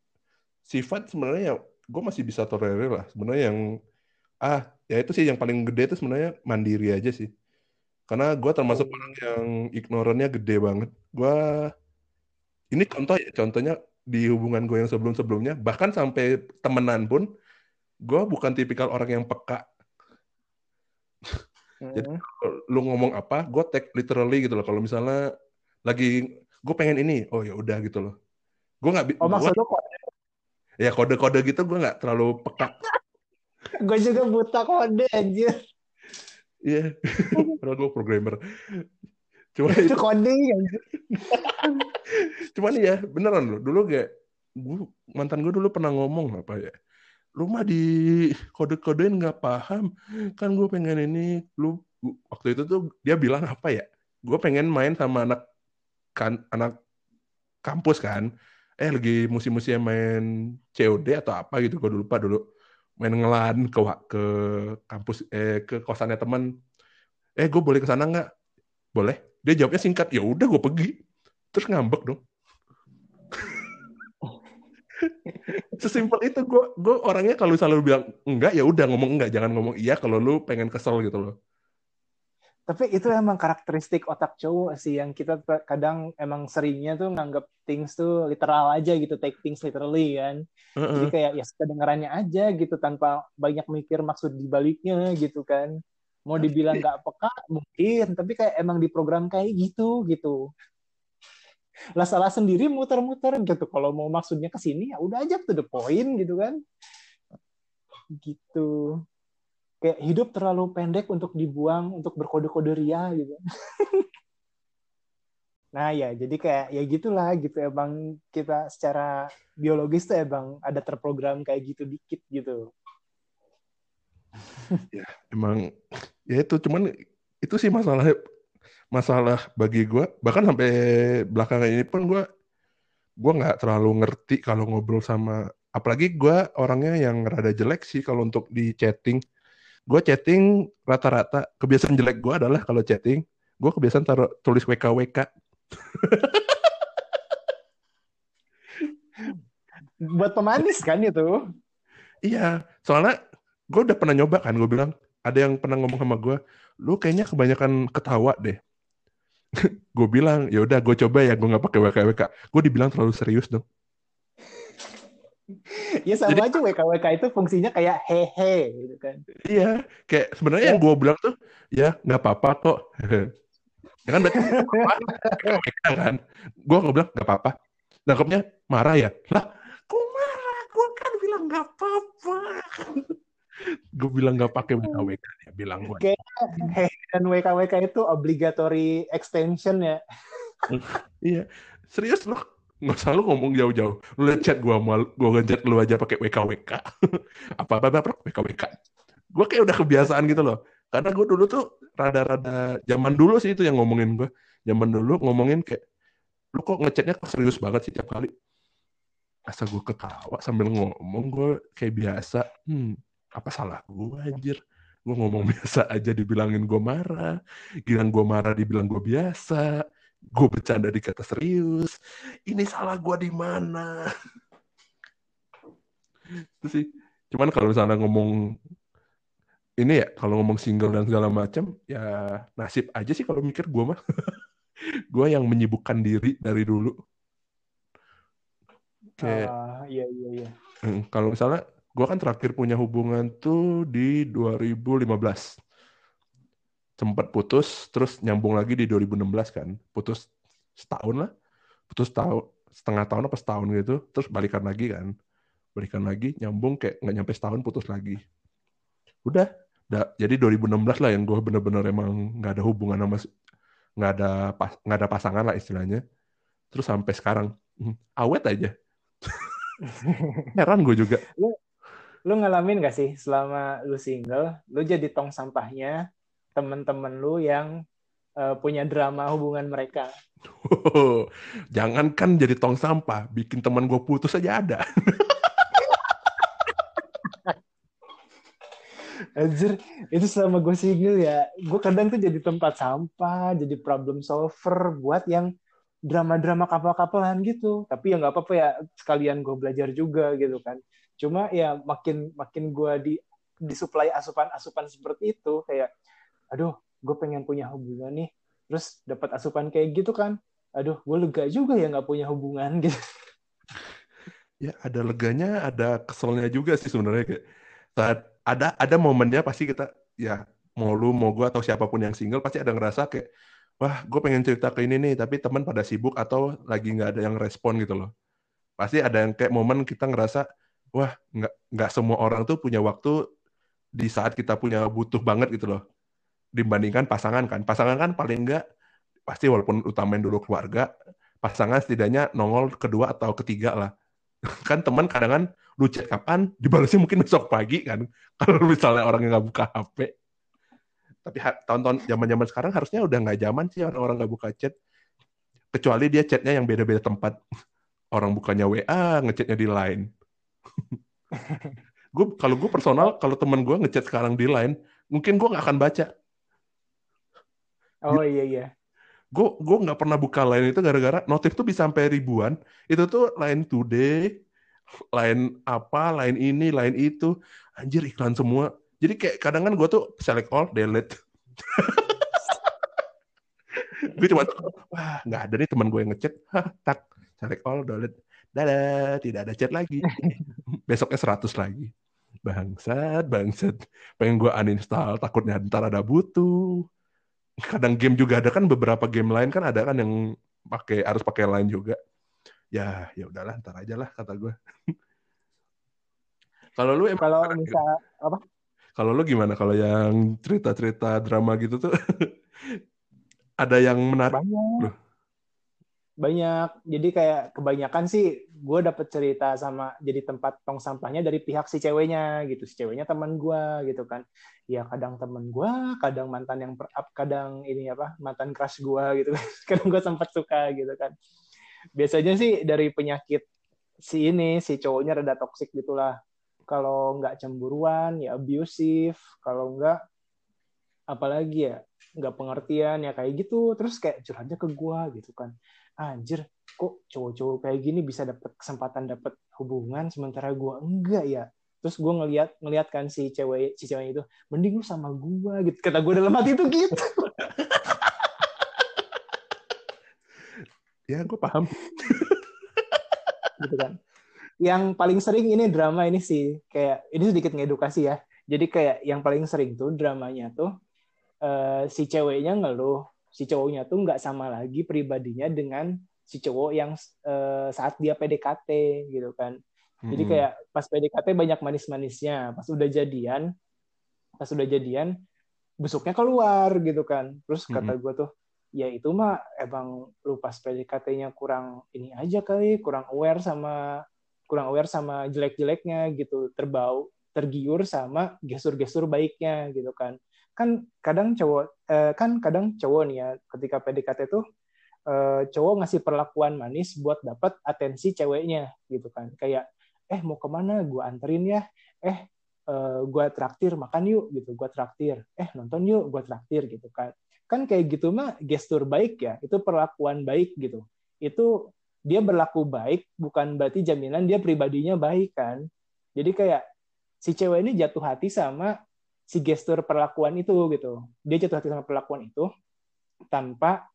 Speaker 1: sifat sebenarnya ya gue masih bisa tolerir lah. Sebenarnya yang ah ya itu sih yang paling gede itu sebenarnya mandiri aja sih. Karena gue termasuk oh. orang yang ignorannya gede banget. Gue ini contoh ya contohnya di hubungan gue yang sebelum-sebelumnya bahkan sampai temenan pun gue bukan tipikal orang yang peka. Hmm. jadi lu ngomong apa gue take literally gitu loh. Kalau misalnya lagi gue pengen ini oh ya udah gitu loh. Gue nggak
Speaker 2: oh maksud lu kode?
Speaker 1: Ya kode-kode gitu gue nggak terlalu peka.
Speaker 2: Gue juga buta kode aja
Speaker 1: iya. Yeah. karena gue programmer
Speaker 2: Cuma itu coding kan.
Speaker 1: Cuman ya beneran loh. Dulu kayak gue mantan gue dulu pernah ngomong apa ya. Rumah di kode-kodein nggak paham. Kan gue pengen ini. Lu waktu itu tuh dia bilang apa ya? Gue pengen main sama anak kan anak kampus kan. Eh lagi musim-musim main COD atau apa gitu. Gue lupa dulu main ngelan ke ke kampus eh ke kosannya teman eh gue boleh ke sana nggak boleh dia jawabnya singkat, ya udah gue pergi. Terus ngambek dong. Sesimpel itu gue gue orangnya kalau selalu bilang enggak ya udah ngomong enggak jangan ngomong iya kalau lu pengen kesel gitu loh.
Speaker 2: Tapi itu emang karakteristik otak cowok sih yang kita kadang emang seringnya tuh nganggap things tuh literal aja gitu, take things literally kan. Uh -uh. Jadi kayak ya kedengarannya aja gitu tanpa banyak mikir maksud di baliknya gitu kan mau dibilang nggak peka mungkin. Tapi kayak emang di program kayak gitu gitu. Lah salah sendiri muter-muter gitu. Kalau mau maksudnya ke sini ya udah aja to the point gitu kan. Gitu. Kayak hidup terlalu pendek untuk dibuang untuk berkode-kode ria gitu. Nah ya jadi kayak ya gitulah gitu. Emang kita secara biologis tuh emang ada terprogram kayak gitu dikit gitu
Speaker 1: ya emang ya itu cuman itu sih masalah masalah bagi gue bahkan sampai belakangan ini pun gue gue nggak terlalu ngerti kalau ngobrol sama apalagi gue orangnya yang rada jelek sih kalau untuk di chatting. Gue chatting rata-rata kebiasaan jelek gue adalah kalau chatting gue kebiasaan taruh tulis WKWK
Speaker 2: buat pemanis kan itu?
Speaker 1: Iya soalnya gue udah pernah nyoba kan gue bilang. Ada yang pernah ngomong sama gue lu kayaknya kebanyakan ketawa deh. Gue bilang ya udah gue coba ya gue nggak pakai WKWK gue dibilang terlalu serius dong.
Speaker 2: Ya sama Jadi, aja WKWK itu fungsinya kayak hehe gitu kan.
Speaker 1: Iya kayak sebenarnya yang gue bilang tuh ya nggak apa-apa kok. Ya kan berarti WKWK kan? Gue nggak bilang nggak apa-apa. Nangkepnya marah ya? Lah gue marah? Gue kan bilang nggak apa-apa gue bilang gak pakai WKWK ya bilang gue
Speaker 2: hey, dan WKWK itu obligatory extension ya.
Speaker 1: Iya. Serius loh nggak usah lu ngomong jauh-jauh. Lu lihat chat gue mau gue ngechat lu aja pakai WKWK apa apa apa WKWK gue kayak udah kebiasaan gitu loh. Karena gue dulu tuh rada-rada zaman dulu sih itu yang ngomongin gue zaman dulu ngomongin kayak lu kok ngechatnya kok serius banget sih tiap kali? Asal gue ketawa sambil ngomong gue kayak biasa. Hmm apa salah gue anjir? Gue ngomong biasa aja dibilangin gue marah. Giliran gue marah dibilang gue biasa. Gue bercanda dikata serius. Ini salah gue di mana? Itu sih. Cuman kalau misalnya ngomong ini ya kalau ngomong single dan segala macam ya nasib aja sih kalau mikir gue mah. Gue yang menyibukkan diri dari dulu.
Speaker 2: Kayak uh, iya iya iya.
Speaker 1: Hmm, kalau misalnya gue kan terakhir punya hubungan tuh di 2015 sempat putus terus nyambung lagi di 2016 kan. Putus setahun lah. Putus tahun setengah tahun apa setahun gitu. Terus balikan lagi kan. Balikan lagi nyambung kayak nggak nyampe setahun putus lagi. Udah. Da, jadi 2016 lah yang gue bener-bener emang nggak ada hubungan sama nggak ada pas nggak ada pasangan lah istilahnya. Terus sampai sekarang hmm, awet aja. Heran gue juga
Speaker 2: lu ngalamin gak sih selama lu single lu jadi tong sampahnya temen-temen lu yang uh, punya drama hubungan mereka
Speaker 1: oh, jangan kan jadi tong sampah bikin teman gue putus aja ada
Speaker 2: Anjir, itu selama gue single ya, gue kadang tuh jadi tempat sampah, jadi problem solver buat yang drama-drama kapal-kapalan gitu. Tapi ya nggak apa-apa ya, sekalian gue belajar juga gitu kan. Cuma ya makin makin gue di disuplai asupan-asupan seperti itu, kayak, aduh, gue pengen punya hubungan nih, terus dapat asupan kayak gitu kan, aduh, gue lega juga ya nggak punya hubungan. Gitu.
Speaker 1: Ya ada leganya, ada keselnya juga sih sebenarnya kayak saat ada ada momennya pasti kita ya mau lu mau gue atau siapa pun yang single pasti ada ngerasa kayak wah gue pengen cerita ke ini nih tapi teman pada sibuk atau lagi nggak ada yang respon gitu loh. Pasti ada yang kayak momen kita ngerasa wah nggak nggak semua orang tuh punya waktu di saat kita punya butuh banget gitu loh. Dibandingkan pasangan kan. Pasangan kan paling nggak pasti walaupun utamain dulu keluarga pasangan setidaknya nongol kedua atau ketiga lah. Kan teman kadang kan lu chat kapan? Dibalasnya mungkin besok pagi kan. Kalau misalnya orang yang nggak buka HP tapi tahun-tahun zaman-zaman sekarang harusnya udah nggak zaman sih orang-orang nggak buka chat. Kecuali dia chatnya yang beda-beda tempat. Orang bukannya WA ngechatnya di Line gue kalau gue personal kalau teman gue ngechat sekarang di Line mungkin gue nggak akan baca.
Speaker 2: Oh iya iya.
Speaker 1: Gue gue nggak pernah buka line itu gara-gara notif tuh bisa sampai ribuan. Itu tuh line today line apa line ini line itu. Anjir iklan semua. Jadi kayak kadang kan gue tuh select all delete. Gue cuma wah nggak ada nih teman gue yang ngechat. Tak. Select all delete dadah tidak ada chat lagi. Besoknya 100 lagi. Bangsat bangsat. Pengen gue uninstall takutnya ntar ada butuh. Kadang game juga ada kan beberapa game lain kan ada kan yang pakai harus pakai line juga. Ya ya udahlah ntar aja lah kata gue kalau lu emang
Speaker 2: kalau misal apa?
Speaker 1: Kalau lu gimana? Kalau yang cerita-cerita drama gitu tuh ada yang menarik?
Speaker 2: Banyak banyak. Jadi kayak kebanyakan sih gue dapet cerita sama jadi tempat tong sampahnya dari pihak si ceweknya gitu. Si ceweknya teman gue gitu kan. Ya kadang temen gue kadang mantan yang per, kadang ini apa mantan crush gue gitu kan. Kadang gue sempat suka gitu kan. Biasanya sih dari penyakit si ini si cowoknya rada toksik gitulah. Kalau nggak cemburuan ya abusive. Kalau nggak apalagi ya nggak pengertian ya kayak gitu. Terus kayak curhatnya ke gue gitu kan anjir kok cowok-cowok kayak gini bisa dapat kesempatan dapat hubungan sementara gue enggak ya? Terus gue ngeliat ngeliat kan si cewek si cewek itu mending lu sama gue gitu. Kata gue dalam hati itu gitu.
Speaker 1: Ya gue paham.
Speaker 2: Gitu kan. Yang paling sering ini drama ini sih kayak ini sedikit ngedukasi ya. Jadi kayak yang paling sering tuh dramanya tuh uh, si ceweknya ngeluh si cowoknya tuh nggak sama lagi pribadinya dengan si cowok yang uh, saat dia PDKT gitu kan. Jadi kayak pas PDKT banyak manis-manisnya, pas udah jadian, pas udah jadian, busuknya keluar gitu kan. Terus kata gue tuh, ya itu mah emang lu pas PDKT-nya kurang ini aja kali, kurang aware sama kurang aware sama jelek-jeleknya gitu, terbau, tergiur sama gestur-gestur baiknya gitu kan kan kadang cowok eh, kan kadang cowok nih ya ketika PDKT tuh eh, cowok ngasih perlakuan manis buat dapat atensi ceweknya gitu kan. Kayak eh mau ke mana gue anterin ya. Eh uh, gue traktir makan yuk gitu. Gue traktir. Eh nonton yuk gue traktir gitu kan. Kan kayak gitu mah gestur baik ya itu perlakuan baik gitu. Itu dia berlaku baik bukan berarti jaminan dia pribadinya baik kan. Jadi kayak si cewek ini jatuh hati sama si gestur perlakuan itu gitu. Dia jatuh hati sama perlakuan itu tanpa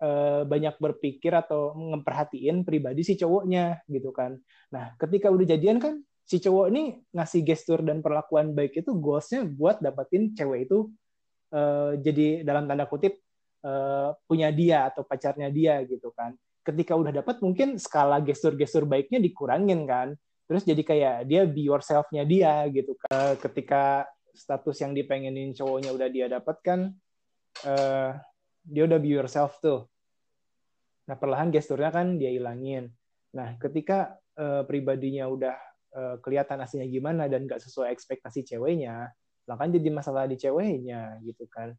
Speaker 2: uh, banyak berpikir atau memperhatiin pribadi si cowoknya gitu kan. Nah ketika udah jadian kan si cowok ini ngasih gestur dan perlakuan baik itu goalsnya buat dapetin cewek itu uh, jadi dalam tanda kutip uh, punya dia atau pacarnya dia gitu kan. Ketika udah dapat mungkin skala gestur-gestur baiknya dikurangin kan. Terus jadi kayak dia be yourself-nya dia gitu kan. Ketika status yang dipengenin cowoknya udah dia dapatkan uh, dia udah be yourself tuh. Nah perlahan gesturnya kan dia ilangin. Nah ketika uh, pribadinya udah uh, kelihatan aslinya gimana dan gak sesuai ekspektasi ceweknya lah kan jadi masalah di ceweknya gitu kan.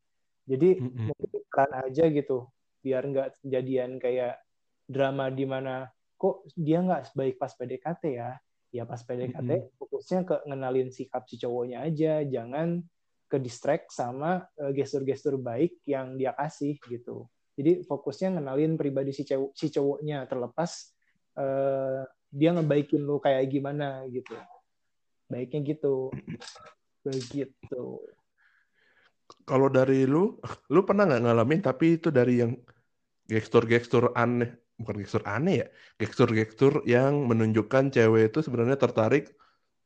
Speaker 2: Jadi mm -hmm. mungkin peran aja gitu biar nggak kejadian kayak drama di mana kok dia nggak sebaik pas PDKT ya ya pas PDKT mm-hmm. fokusnya ke ngenalin sikap si cowoknya aja jangan ke distract sama uh, gestur-gestur baik yang dia kasih gitu. Jadi fokusnya ngenalin pribadi si cowok si cowoknya terlepas uh, dia ngebaikin lu kayak gimana gitu. Baiknya gitu. Begitu.
Speaker 1: Kalau dari lu lu pernah nggak ngalamin tapi itu dari yang gestur-gestur aneh bukan gestur aneh ya gestur-gestur yang menunjukkan cewek itu sebenarnya tertarik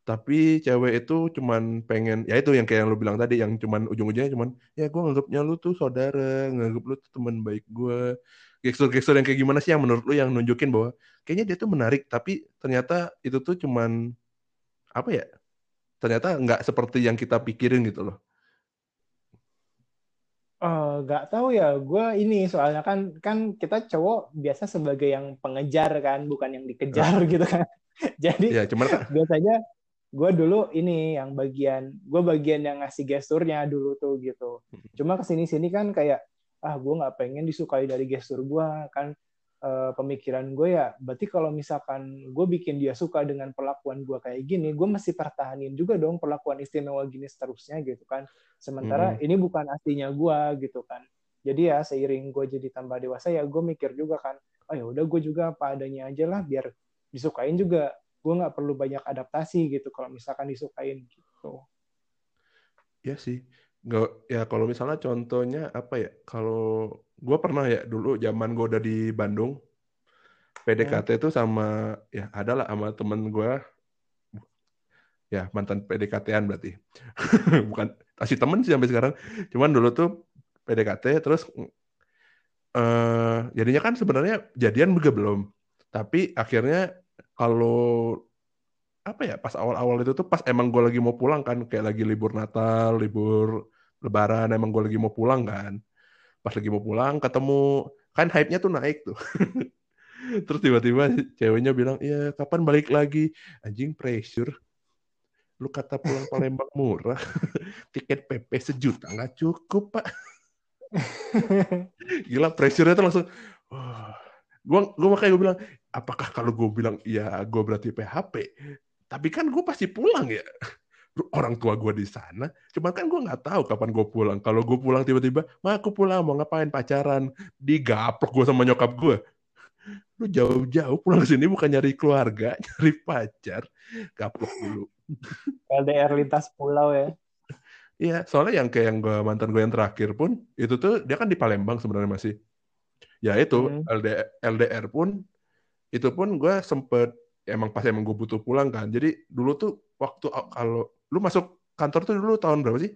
Speaker 1: tapi cewek itu cuman pengen ya itu yang kayak yang lu bilang tadi yang cuman ujung-ujungnya cuman ya gue nganggapnya lu tuh saudara nganggap lu tuh teman baik gue gestur-gestur yang kayak gimana sih yang menurut lu yang nunjukin bahwa kayaknya dia tuh menarik tapi ternyata itu tuh cuman apa ya ternyata nggak seperti yang kita pikirin gitu loh
Speaker 2: Oh, nggak tahu ya. Gue ini soalnya kan kan kita cowok biasa sebagai yang pengejar kan, bukan yang dikejar gitu kan. Jadi ya, cuman kan. biasanya gue dulu ini yang bagian gue bagian yang ngasih gesturnya dulu tuh gitu. Hmm. Cuma ke sini sini kan kayak ah gue nggak pengen disukai dari gestur gue kan uh, pemikiran gue ya berarti kalau misalkan gue bikin dia suka dengan perlakuan gue kayak gini gue mesti pertahanin juga dong perlakuan istimewa gini seterusnya gitu kan. Sementara hmm. ini bukan aslinya gue gitu kan. Jadi ya seiring gue jadi tambah dewasa ya gue mikir juga kan oh ya udah gue juga apa adanya aja lah biar disukain juga. Gue nggak perlu banyak adaptasi gitu kalau misalkan disukain gitu.
Speaker 1: Ya sih. Nggak ya kalau misalnya contohnya apa ya kalau gue pernah ya dulu zaman gue udah di Bandung PDKT itu sama ya adalah sama temen gue ya mantan PDKT-an berarti. Bukan masih temen sih sampai sekarang. Cuman dulu tuh PDKT terus uh, jadinya kan sebenarnya jadian juga belum. Tapi akhirnya kalau apa ya pas awal-awal itu tuh pas emang gue lagi mau pulang kan kayak lagi libur Natal libur Lebaran emang gue lagi mau pulang kan pas lagi mau pulang ketemu kan hype-nya tuh naik tuh. Terus tiba-tiba ceweknya bilang iya kapan balik lagi? Anjing pressure. Lu kata pulang Palembang murah. Tiket PP sejuta nggak cukup pak. Gila pressure-nya tuh langsung gua gua makanya gue bilang apakah kalau gue bilang iya gue berarti PHP tapi kan gue pasti pulang ya orang tua gue di sana cuma kan gue nggak tahu kapan gue pulang. Kalau gue pulang tiba-tiba mah aku pulang mau ngapain? Pacaran. Digaplok gue sama nyokap gue lu jauh-jauh pulang ke sini bukan nyari keluarga nyari pacar. Gaplok dulu.
Speaker 2: LDR lintas pulau ya.
Speaker 1: Iya, soalnya yang kayak yang gue mantan gue yang terakhir pun itu tuh dia kan di Palembang sebenarnya masih. Ya itu hmm. LDR, LDR pun itu pun gue sempet emang pas emang gue butuh pulang kan. Jadi dulu tuh waktu kalau lu masuk kantor tuh dulu tahun berapa sih?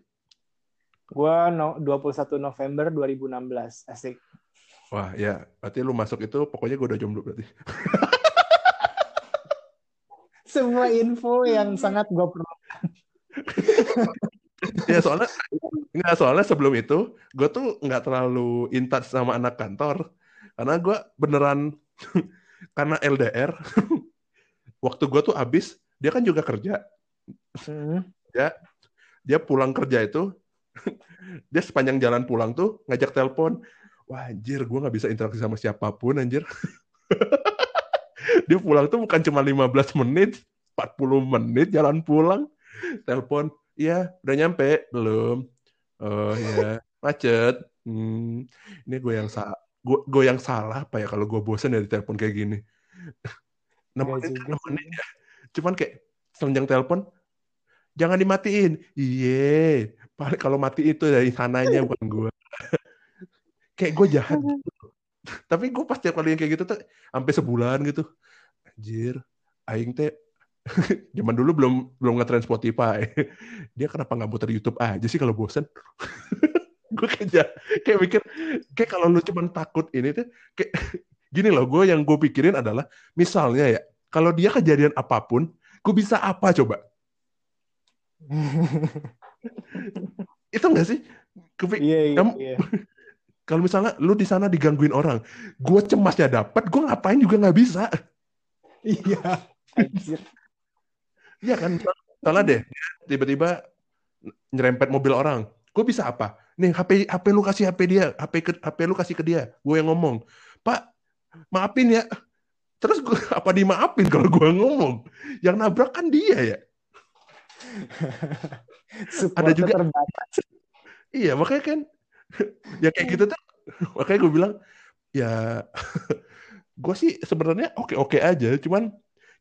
Speaker 2: Gua no, 21 November 2016. Asik.
Speaker 1: Wah, ya. Berarti lu masuk itu pokoknya gue udah jomblo berarti.
Speaker 2: Semua info yang sangat gue perlukan.
Speaker 1: ya soalnya nggak soalnya sebelum itu gue tuh nggak terlalu in touch sama anak kantor karena gue beneran karena LDR waktu gue tuh abis dia kan juga kerja hmm. ya dia pulang kerja itu dia sepanjang jalan pulang tuh ngajak telepon wah anjir gue nggak bisa interaksi sama siapa pun anjir dia pulang tuh bukan cuma 15 menit 40 menit jalan pulang telepon iya udah nyampe belum oh ya macet Hmm, ini gue yang salah. Gue, gue yang salah apa ya kalau gue bosan dari telepon kayak gini. nemenin kan nemenin ya. Cuman kayak semenjang telepon, jangan dimatiin. Iya, paling kalau mati itu dari sananya bukan gue. kayak gue jahat. Gitu. Tapi gue pas tiap kali yang kayak gitu tuh sampai sebulan gitu. Anjir, aing teh zaman dulu belum belum ngetren Spotify. Dia kenapa nggak muter YouTube aja sih kalau bosen? gue kayak kayak mikir kayak kalau lu cuman takut ini tuh kayak gini loh gue yang gue pikirin adalah misalnya ya kalau dia kejadian apa pun gue bisa apa coba itu enggak sih? Kepik iya, iya, iya. kalau misalnya lu di sana digangguin orang gue cemasnya dapat gue ngapain juga nggak bisa?
Speaker 2: Iya
Speaker 1: iya kan? Salah deh. Tiba-tiba nyerempet mobil orang. Gue bisa apa? Nih HP HP lu kasih HP dia HP ke, HP lu kasih ke dia. Gue yang ngomong pak maafin ya. Terus gue apa dimaafin kalau gue ngomong? Yang nabrak kan dia ya ada juga terbatas. iya makanya kan ya kayak gitu tuh makanya gue bilang ya gue sih sebenarnya oke oke aja cuman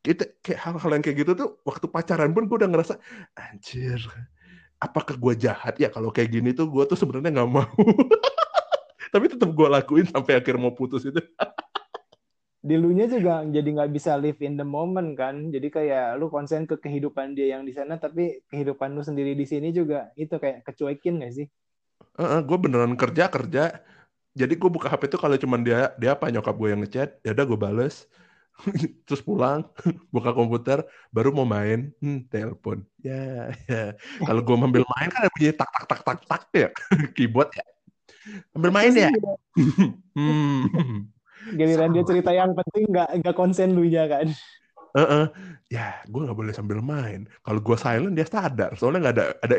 Speaker 1: kita kayak hal-hal yang kayak gitu tuh waktu pacaran pun gue udah ngerasa anjir apakah gue jahat? Ya kalau kayak gini tuh gue tuh sebenarnya nggak mau. Tapi tetap gue lakuin sampai akhir mau putus itu
Speaker 2: di lu nya juga jadi nggak bisa live in the moment kan. Jadi kayak lu konsen ke kehidupan dia yang di sana tapi kehidupan lu sendiri di sini juga itu kayak kecuekin gak sih?
Speaker 1: Uh, uh, gue beneran kerja kerja. Jadi gue buka HP tuh kalau cuman dia dia apa nyokap gue yang ngechat ya udah gue bales. Terus pulang buka komputer baru mau main hmm, telepon. Ya ya. Kalau gue ambil main kan ada bunyi tak tak tak tak tak ya. Keyboard ya. Ambil main ya.
Speaker 2: Hmm. Giliran dia cerita yang penting nggak nggak konsen lu ya kan?
Speaker 1: Uh -uh. ya gue nggak boleh sambil main. Kalau gue silent dia sadar. Soalnya nggak ada ada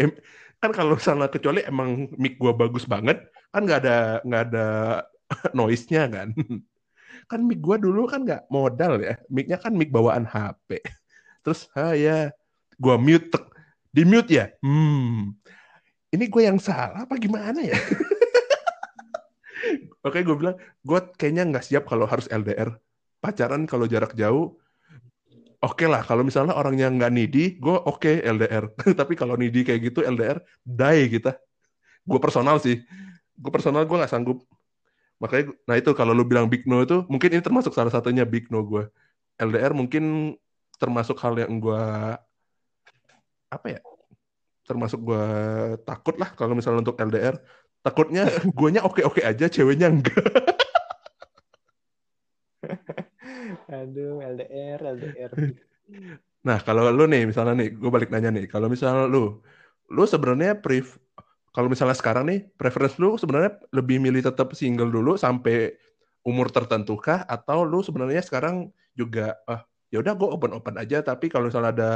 Speaker 1: kan kalau misalnya kecuali emang mic gue bagus banget kan nggak ada nggak ada noise-nya kan? Kan mic gue dulu kan nggak modal ya. Micnya kan mic bawaan HP terus ha ya gue mute di mute ya? Hmm. Ini gue yang salah apa gimana ya Oke, gue bilang, gue kayaknya nggak siap kalau harus LDR. Pacaran kalau jarak jauh, oke okay lah. Kalau misalnya orangnya nggak needy, gue oke okay, LDR. Tapi kalau needy kayak gitu, LDR, die kita. Gue personal sih. Gue personal, gue nggak sanggup makanya nah itu kalau lu bilang big no itu mungkin ini termasuk salah satunya big no gue LDR mungkin termasuk hal yang gue apa ya termasuk gue takut lah kalau misalnya untuk LDR takutnya guanya oke oke aja ceweknya enggak.
Speaker 2: Aduh LDR LDR
Speaker 1: nah kalau lu nih misalnya nih gue balik nanya nih. Kalau misalnya lu lu sebenarnya pref kalau misalnya sekarang nih preference lu sebenarnya lebih milih tetap single dulu sampai umur tertentu kah? Atau lu sebenarnya sekarang juga ah ya udah gue open open aja tapi kalau misalnya ada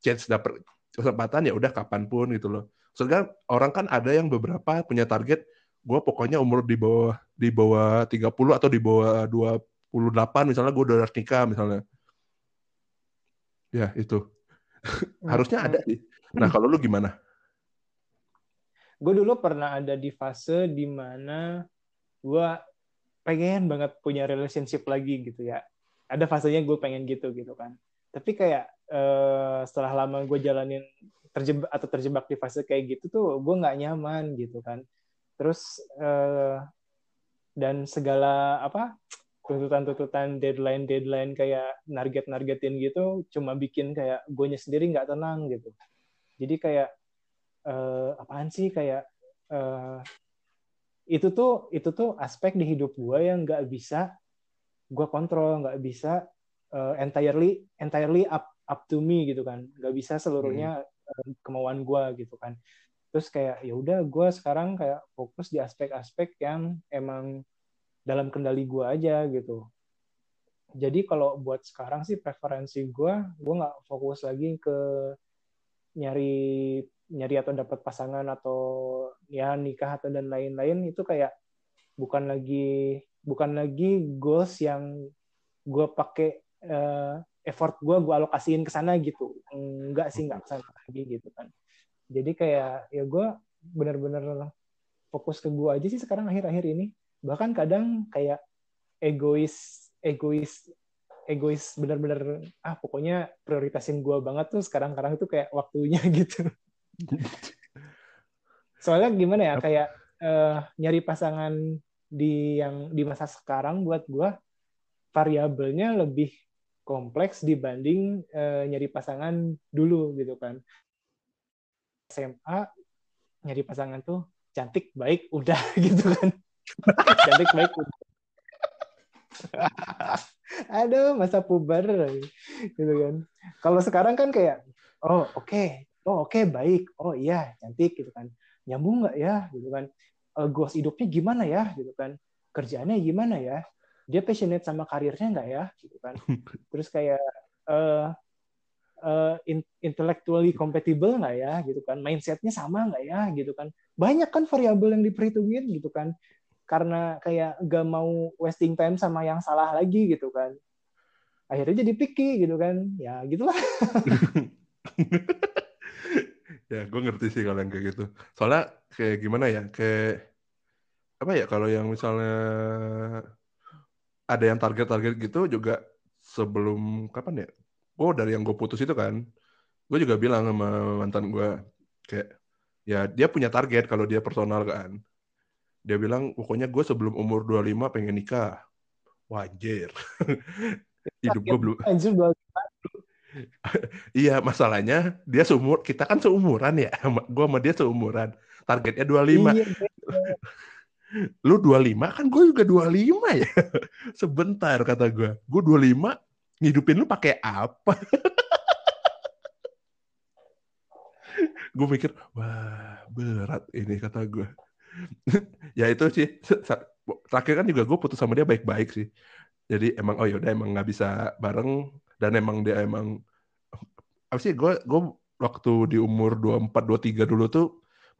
Speaker 1: chance dapet kesempatan ya udah kapan pun gitu loh. Soalnya orang kan ada yang beberapa punya target gue pokoknya umur di bawah di bawah 30 atau di bawah 28 misalnya gue udah nikah misalnya. Ya, itu. Harusnya ada sih. Nah, kalau lu gimana?
Speaker 2: gue dulu pernah ada di fase di mana gue pengen banget punya relationship lagi gitu ya ada fasenya gue pengen gitu gitu kan tapi kayak uh, setelah lama gue jalanin terjebak atau terjebak di fase kayak gitu tuh gue nggak nyaman gitu kan. Terus uh, dan segala apa tuntutan-tuntutan deadline-deadline kayak narget-nargetin gitu cuma bikin kayak gue sendiri nggak tenang gitu. Jadi kayak uh, apaan sih kayak uh, itu tuh itu tuh aspek di hidup gue yang nggak bisa gue kontrol nggak bisa uh, entirely entirely up up to me gitu kan. Nggak bisa seluruhnya hmm. Kemauan gue gitu kan. Terus kayak ya udah gue sekarang kayak fokus di aspek-aspek yang emang dalam kendali gue aja gitu. Jadi kalau buat sekarang sih preferensi gue gue nggak fokus lagi ke nyari nyari atau dapat pasangan atau ya nikah atau dan lain-lain. Itu kayak bukan lagi bukan lagi goals yang gue pakai uh, effort gue gue alokasiin ke sana gitu. Enggak sih enggak ke sana lagi gitu kan. Jadi kayak ya gue bener-bener fokus ke gue aja sih sekarang akhir-akhir ini. Bahkan kadang kayak egois egois egois bener-bener ah pokoknya prioritasin gue banget tuh sekarang-kadang itu kayak waktunya gitu. Soalnya gimana ya kayak uh, nyari pasangan di yang di masa sekarang buat gue variabelnya lebih kompleks dibanding uh, nyari pasangan dulu gitu kan. SMA nyari pasangan tuh cantik baik udah gitu kan. Cantik baik udah. Aduh masa puber gitu kan. Kalau sekarang kan kayak oh oke okay. oh oke okay, baik oh iya cantik gitu kan. Nyambung nggak ya gitu kan. Uh, hidupnya gimana ya gitu kan. Kerjaannya gimana ya dia passionate sama karirnya nggak ya gitu kan? Terus kayak uh, uh, intellectually compatible nggak ya gitu kan? Mindsetnya sama nggak ya gitu kan? Banyak kan variabel yang diperhitungin gitu kan? Karena kayak gak mau wasting time sama yang salah lagi gitu kan? Akhirnya jadi picky gitu kan? Ya gitulah.
Speaker 1: Ya gue ngerti sih kalau yang kayak gitu. Soalnya kayak gimana ya? Kayak apa ya? Kalau yang misalnya ada yang target-target gitu juga sebelum kapan ya? Oh dari yang gue putus itu kan. Gue juga bilang sama mantan gue kayak ya dia punya target kalau dia personal kan. Dia bilang pokoknya gue sebelum umur 25 pengen nikah. Wajar hidup gue belum iya masalahnya dia seumur kita kan seumuran ya gue sama dia seumuran. Targetnya 25 iya, iya. Lu 25 kan gue juga 25 ya? Sebentar kata gue gue 25 ngidupin lu pakai apa? Gue mikir wah berat ini kata gue ya itu sih. Terakhir kan juga gue putus sama dia baik-baik sih. Jadi emang oh yaudah emang nggak bisa bareng. Dan emang dia emang apa sih gue gue waktu di umur 24 23 dulu tuh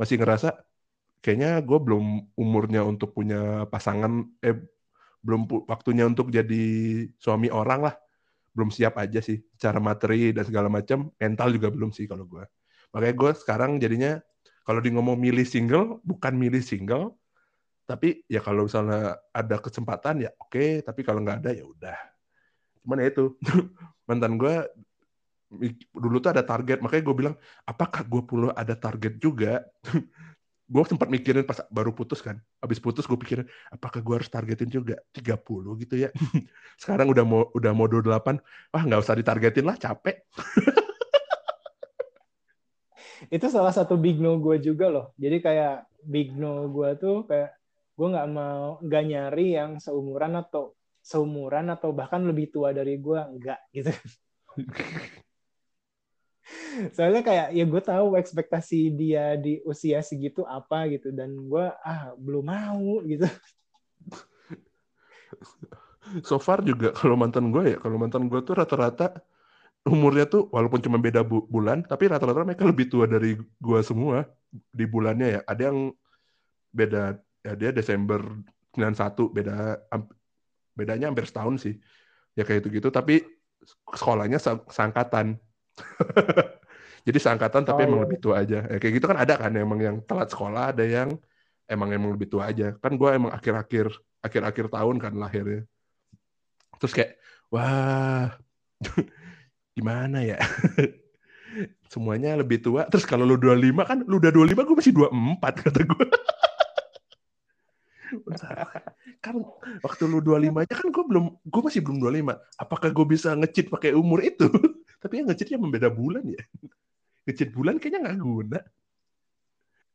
Speaker 1: masih ngerasa kayaknya gue belum umurnya untuk punya pasangan eh belum waktunya untuk jadi suami orang lah belum siap aja sih cara materi dan segala macam mental juga belum sih kalau gue makanya gue sekarang jadinya kalau di ngomong milih single, bukan milih single, tapi ya kalau misalnya ada kesempatan ya oke, okay, tapi kalau nggak ada ya udah. Cuman ya itu mantan gue dulu tuh ada target, makanya gue bilang apakah gue perlu ada target juga? gue sempat mikirin pas baru putus kan, habis putus gue pikirin apakah gue harus targetin juga 30 gitu ya. Sekarang udah mau udah mau 28, wah nggak usah ditargetin lah, capek.
Speaker 2: itu salah satu big no gue juga loh jadi kayak big no gue tuh kayak gue nggak mau nggak nyari yang seumuran atau seumuran atau bahkan lebih tua dari gue enggak gitu soalnya kayak ya gue tahu ekspektasi dia di usia segitu apa gitu dan gue ah belum mau gitu
Speaker 1: so far juga kalau mantan gue ya kalau mantan gue tuh rata-rata umurnya tuh walaupun cuma beda bu bulan, tapi rata-rata mereka lebih tua dari gua semua di bulannya ya. Ada yang beda ya dia Desember 91 beda bedanya hampir setahun sih. Ya kayak itu gitu tapi sekolahnya sangkatan. Jadi sangkatan tapi oh, emang iya. lebih tua aja. Ya, kayak gitu kan ada kan emang yang telat sekolah, ada yang emang emang lebih tua aja. Kan gua emang akhir-akhir akhir-akhir tahun kan lahirnya. Terus kayak wah gimana ya? Semuanya lebih tua. Terus kalau lu 25 kan lu udah 25 gue masih 24 kata gue. kan waktu lu 25 aja kan gue belum gue masih belum 25. Apakah gue bisa ngecit pakai umur itu? Tapi yang ngecitnya membeda bulan ya. Ngecit bulan kayaknya nggak guna.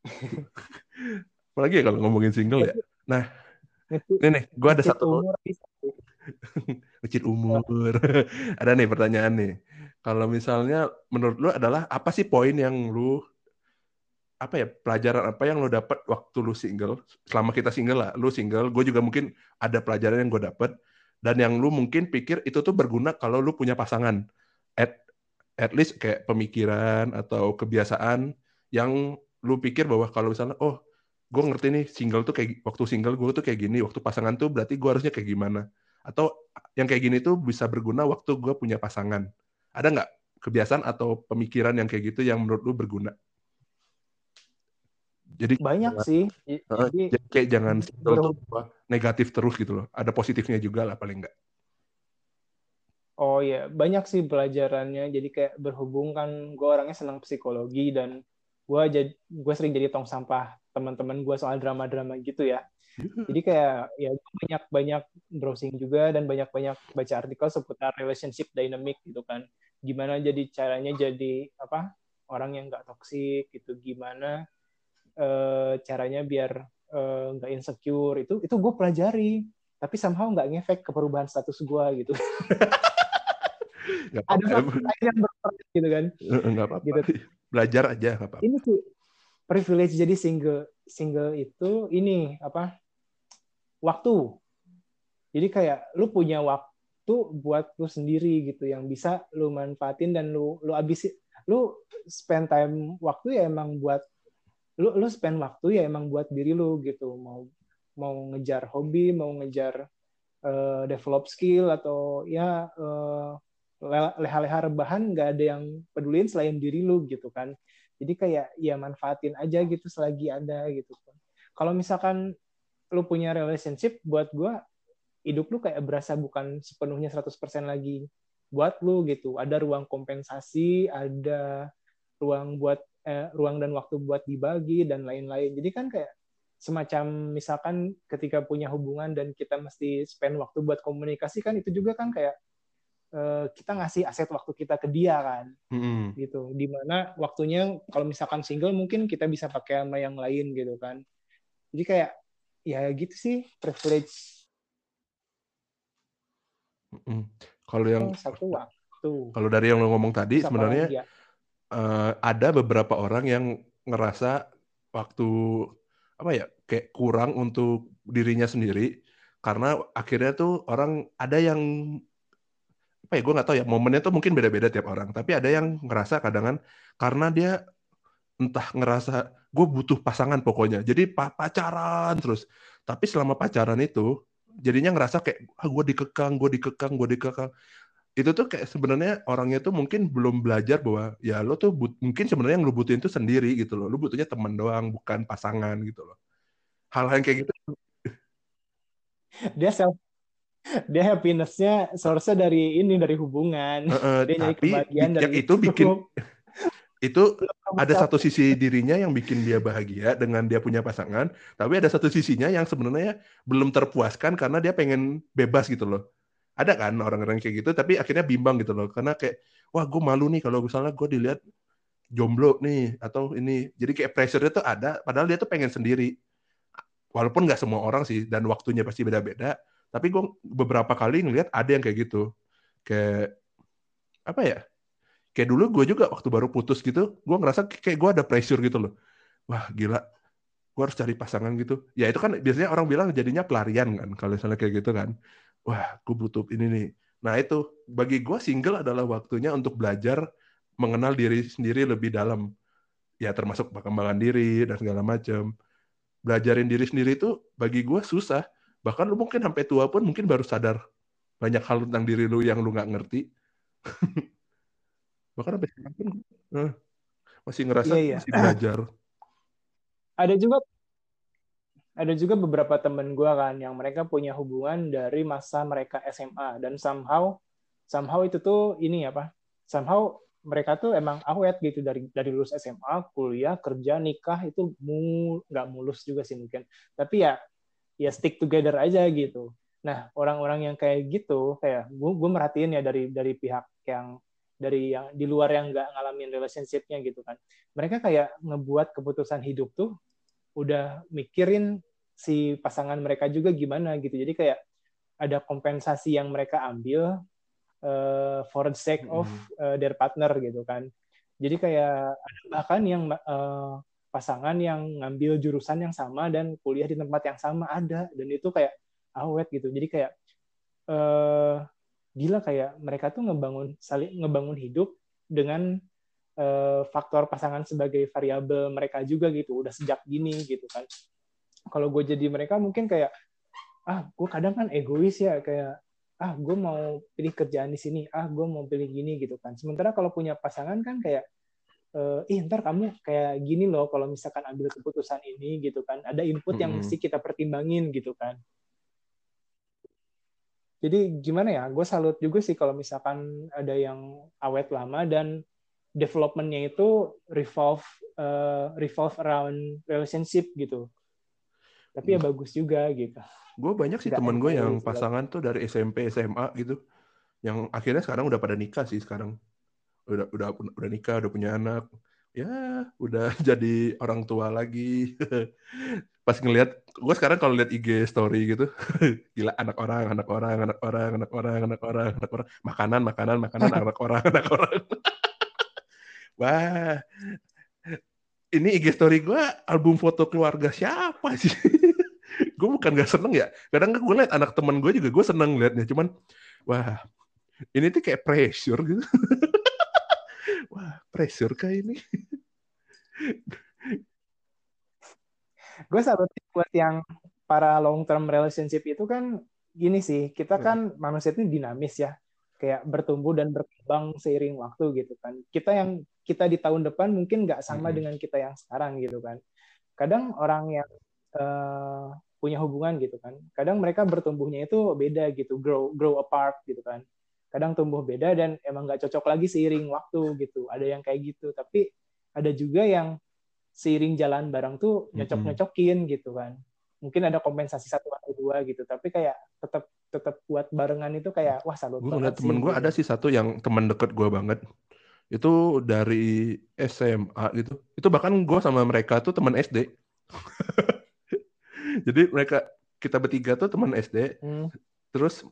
Speaker 1: Apalagi ya kalau ngomongin single ya. Nah, ini nih, gue ada satu ngecit umur. ada nih pertanyaan nih kalau misalnya menurut lu adalah apa sih poin yang lu apa ya pelajaran apa yang lo dapat waktu lu single selama kita single lah lu single gue juga mungkin ada pelajaran yang gue dapat dan yang lu mungkin pikir itu tuh berguna kalau lu punya pasangan at at least kayak pemikiran atau kebiasaan yang lu pikir bahwa kalau misalnya oh gue ngerti nih single tuh kayak waktu single gue tuh kayak gini waktu pasangan tuh berarti gue harusnya kayak gimana atau yang kayak gini tuh bisa berguna waktu gue punya pasangan ada nggak kebiasaan atau pemikiran yang kayak gitu yang menurut lu berguna? Jadi
Speaker 2: banyak
Speaker 1: jangan,
Speaker 2: sih. Jadi
Speaker 1: jadi kayak jangan single tuh negatif terus gitu loh. Ada positifnya juga lah paling enggak.
Speaker 2: Oh ya banyak sih pelajarannya. Jadi kayak berhubung kan gue orangnya senang psikologi dan gue jadi gue sering jadi tong sampah teman-teman gue soal drama-drama gitu ya. Jadi kayak ya gua banyak banyak browsing juga dan banyak banyak baca artikel seputar relationship dynamic gitu kan. Gimana jadi caranya jadi apa orang yang nggak toksik gitu. Gimana eh, caranya biar eh, nggak insecure itu itu gue pelajari. Tapi somehow nggak ngefek ke perubahan status gue gitu. Ada faktor lain yang berperan gitu kan.
Speaker 1: Nggak apa-apa.
Speaker 2: Gitu.
Speaker 1: Belajar aja nggak apa-apa.
Speaker 2: Ini sih privilege jadi single single itu ini apa waktu. Jadi kayak lu punya waktu buat lu sendiri gitu yang bisa lu manfaatin dan lu lu abisin lu spend time waktu ya emang buat lu lu spend waktu ya emang buat diri lu gitu mau mau ngejar hobi mau ngejar eh, develop skill atau ya le- leha-leha rebahan nggak ada yang pedulin selain diri lu gitu kan. Jadi kayak ya manfaatin aja gitu selagi ada gitu kan. Kalau misalkan lu punya relationship buat gua hidup lu kayak berasa bukan sepenuhnya 100% lagi buat lu gitu. Ada ruang kompensasi ada ruang buat eh, ruang dan waktu buat dibagi dan lain-lain. Jadi kan kayak semacam misalkan ketika punya hubungan dan kita mesti spend waktu buat komunikasi kan itu juga kan kayak eh, kita ngasih aset waktu kita ke dia kan
Speaker 1: Mm-mm.
Speaker 2: gitu di mana waktunya kalau misalkan single mungkin kita bisa pakai sama yang lain gitu kan jadi kayak ya gitu sih privilege
Speaker 1: Mm-mm. Kalau yang
Speaker 2: satu waktu
Speaker 1: kalau dari yang lo ngomong tadi sebenarnya
Speaker 2: lagi ya?
Speaker 1: eh, ada beberapa orang yang ngerasa waktu apa ya kayak kurang untuk dirinya sendiri karena akhirnya tuh orang ada yang apa ya gue nggak tahu ya momennya tuh mungkin beda-beda tiap orang tapi ada yang ngerasa kadang karena dia entah ngerasa gue butuh pasangan pokoknya jadi pa- pacaran terus. Tapi selama pacaran itu jadinya ngerasa kayak ah gue dikekang gue dikekang gue dikekang. Itu tuh kayak sebenarnya orangnya tuh mungkin belum belajar bahwa ya lo tuh mungkin sebenarnya yang lo butuhin tuh sendiri gitu loh. Lo butuhnya teman doang bukan pasangan gitu loh. Hal-hal yang kayak gitu
Speaker 2: dia self dia happiness-nya source-nya dari ini dari hubungan.
Speaker 1: Eh, eh,
Speaker 2: dia nyari
Speaker 1: tapi
Speaker 2: kebahagiaan dari
Speaker 1: yang itu bikin itu ada satu sisi dirinya yang bikin dia bahagia dengan dia punya pasangan, tapi ada satu sisinya yang sebenarnya belum terpuaskan karena dia pengen bebas gitu loh. Ada kan orang-orang kayak gitu, tapi akhirnya bimbang gitu loh, karena kayak wah gue malu nih kalau misalnya gue dilihat jomblo nih atau ini, jadi kayak pressure-nya tuh ada, padahal dia tuh pengen sendiri. Walaupun nggak semua orang sih dan waktunya pasti beda-beda, tapi gue beberapa kali ngeliat ada yang kayak gitu, kayak apa ya? kayak dulu gue juga waktu baru putus gitu, gue ngerasa kayak gue ada pressure gitu loh. Wah gila, gue harus cari pasangan gitu. Ya itu kan biasanya orang bilang jadinya pelarian kan, kalau misalnya kayak gitu kan. Wah, gue butuh ini nih. Nah itu, bagi gue single adalah waktunya untuk belajar mengenal diri sendiri lebih dalam. Ya termasuk perkembangan diri dan segala macam. Belajarin diri sendiri itu bagi gue susah. Bahkan lu mungkin sampai tua pun mungkin baru sadar banyak hal tentang diri lu yang lu nggak ngerti. bahkan sampai sekarang pun eh, masih ngerasa
Speaker 2: Iya, iya.
Speaker 1: masih belajar
Speaker 2: ada juga ada juga beberapa temen gue kan yang mereka punya hubungan dari masa mereka SMA dan somehow somehow itu tuh ini apa somehow mereka tuh emang awet gitu dari dari lulus SMA kuliah kerja nikah itu mu nggak mulus juga sih mungkin tapi ya ya stick together aja gitu nah orang-orang yang kayak gitu kayak gue gue merhatiin ya dari dari pihak yang dari yang di luar yang nggak ngalamin relationship-nya gitu kan mereka kayak ngebuat keputusan hidup tuh udah mikirin si pasangan mereka juga gimana gitu. Jadi kayak ada kompensasi yang mereka ambil uh, for the sake of uh, their partner gitu kan. Jadi kayak ada bahkan yang uh, pasangan yang ngambil jurusan yang sama dan kuliah di tempat yang sama ada. Dan itu kayak awet gitu. Jadi kayak uh, gila kayak mereka tuh ngebangun saling ngebangun hidup dengan uh, faktor pasangan sebagai variabel mereka juga gitu. Udah sejak dini gitu kan. Kalau gue jadi mereka mungkin kayak ah gue kadang kan egois ya kayak ah gue mau pilih kerjaan di sini ah gue mau pilih gini gitu kan. Sementara kalau punya pasangan kan kayak uh, ih ntar kamu kayak gini loh kalau misalkan ambil keputusan ini gitu kan ada input yang mesti kita pertimbangin gitu kan jadi gimana ya gue salut juga sih kalau misalkan ada yang awet lama dan developmentnya itu revolve uh, revolve around relationship gitu tapi ya
Speaker 1: Hmm.
Speaker 2: bagus juga gitu
Speaker 1: Gue banyak sih temen gue yang pasangan tuh dari SMP, SMA gitu. Yang akhirnya sekarang udah pada nikah sih sekarang. Udah udah udah nikah, udah punya anak. Ya, udah jadi orang tua lagi. Pas ngelihat, gue sekarang kalau lihat IG story gitu, gila anak orang, anak orang, anak orang, anak orang, anak orang, anak orang, makanan, makanan, makanan, anak orang, anak orang. Wah, ini IG story gue album foto keluarga siapa sih? gue bukan gak seneng ya. Kadang gue liat anak temen gue juga gue seneng liatnya. Cuman, wah, ini tuh kayak pressure gitu. Wah, pressure kayak ini.
Speaker 2: gue salut buat yang para long term relationship itu kan gini sih kita
Speaker 1: Hmm.
Speaker 2: kan manusia itu dinamis ya kayak bertumbuh dan berkembang seiring waktu gitu kan kita yang kita di tahun depan mungkin nggak sama
Speaker 1: Mm-mm.
Speaker 2: dengan kita yang sekarang gitu kan kadang orang yang eh, punya hubungan gitu kan kadang mereka bertumbuhnya itu beda gitu grow grow apart gitu kan kadang tumbuh beda dan emang nggak cocok lagi seiring waktu gitu ada yang kayak gitu tapi ada juga yang seiring jalan bareng tuh nyocok nyocokin gitu kan mungkin ada kompensasi satu atau dua gitu tapi kayak tetap tetap buat barengan itu kayak wah salut
Speaker 1: Gue ngeliat temen gue
Speaker 2: gitu.
Speaker 1: ada sih satu yang temen deket gue banget. Itu dari SMA gitu. Itu bahkan gue sama mereka tuh teman SD. Jadi mereka kita bertiga tuh teman SD.
Speaker 2: Hmm.
Speaker 1: Terus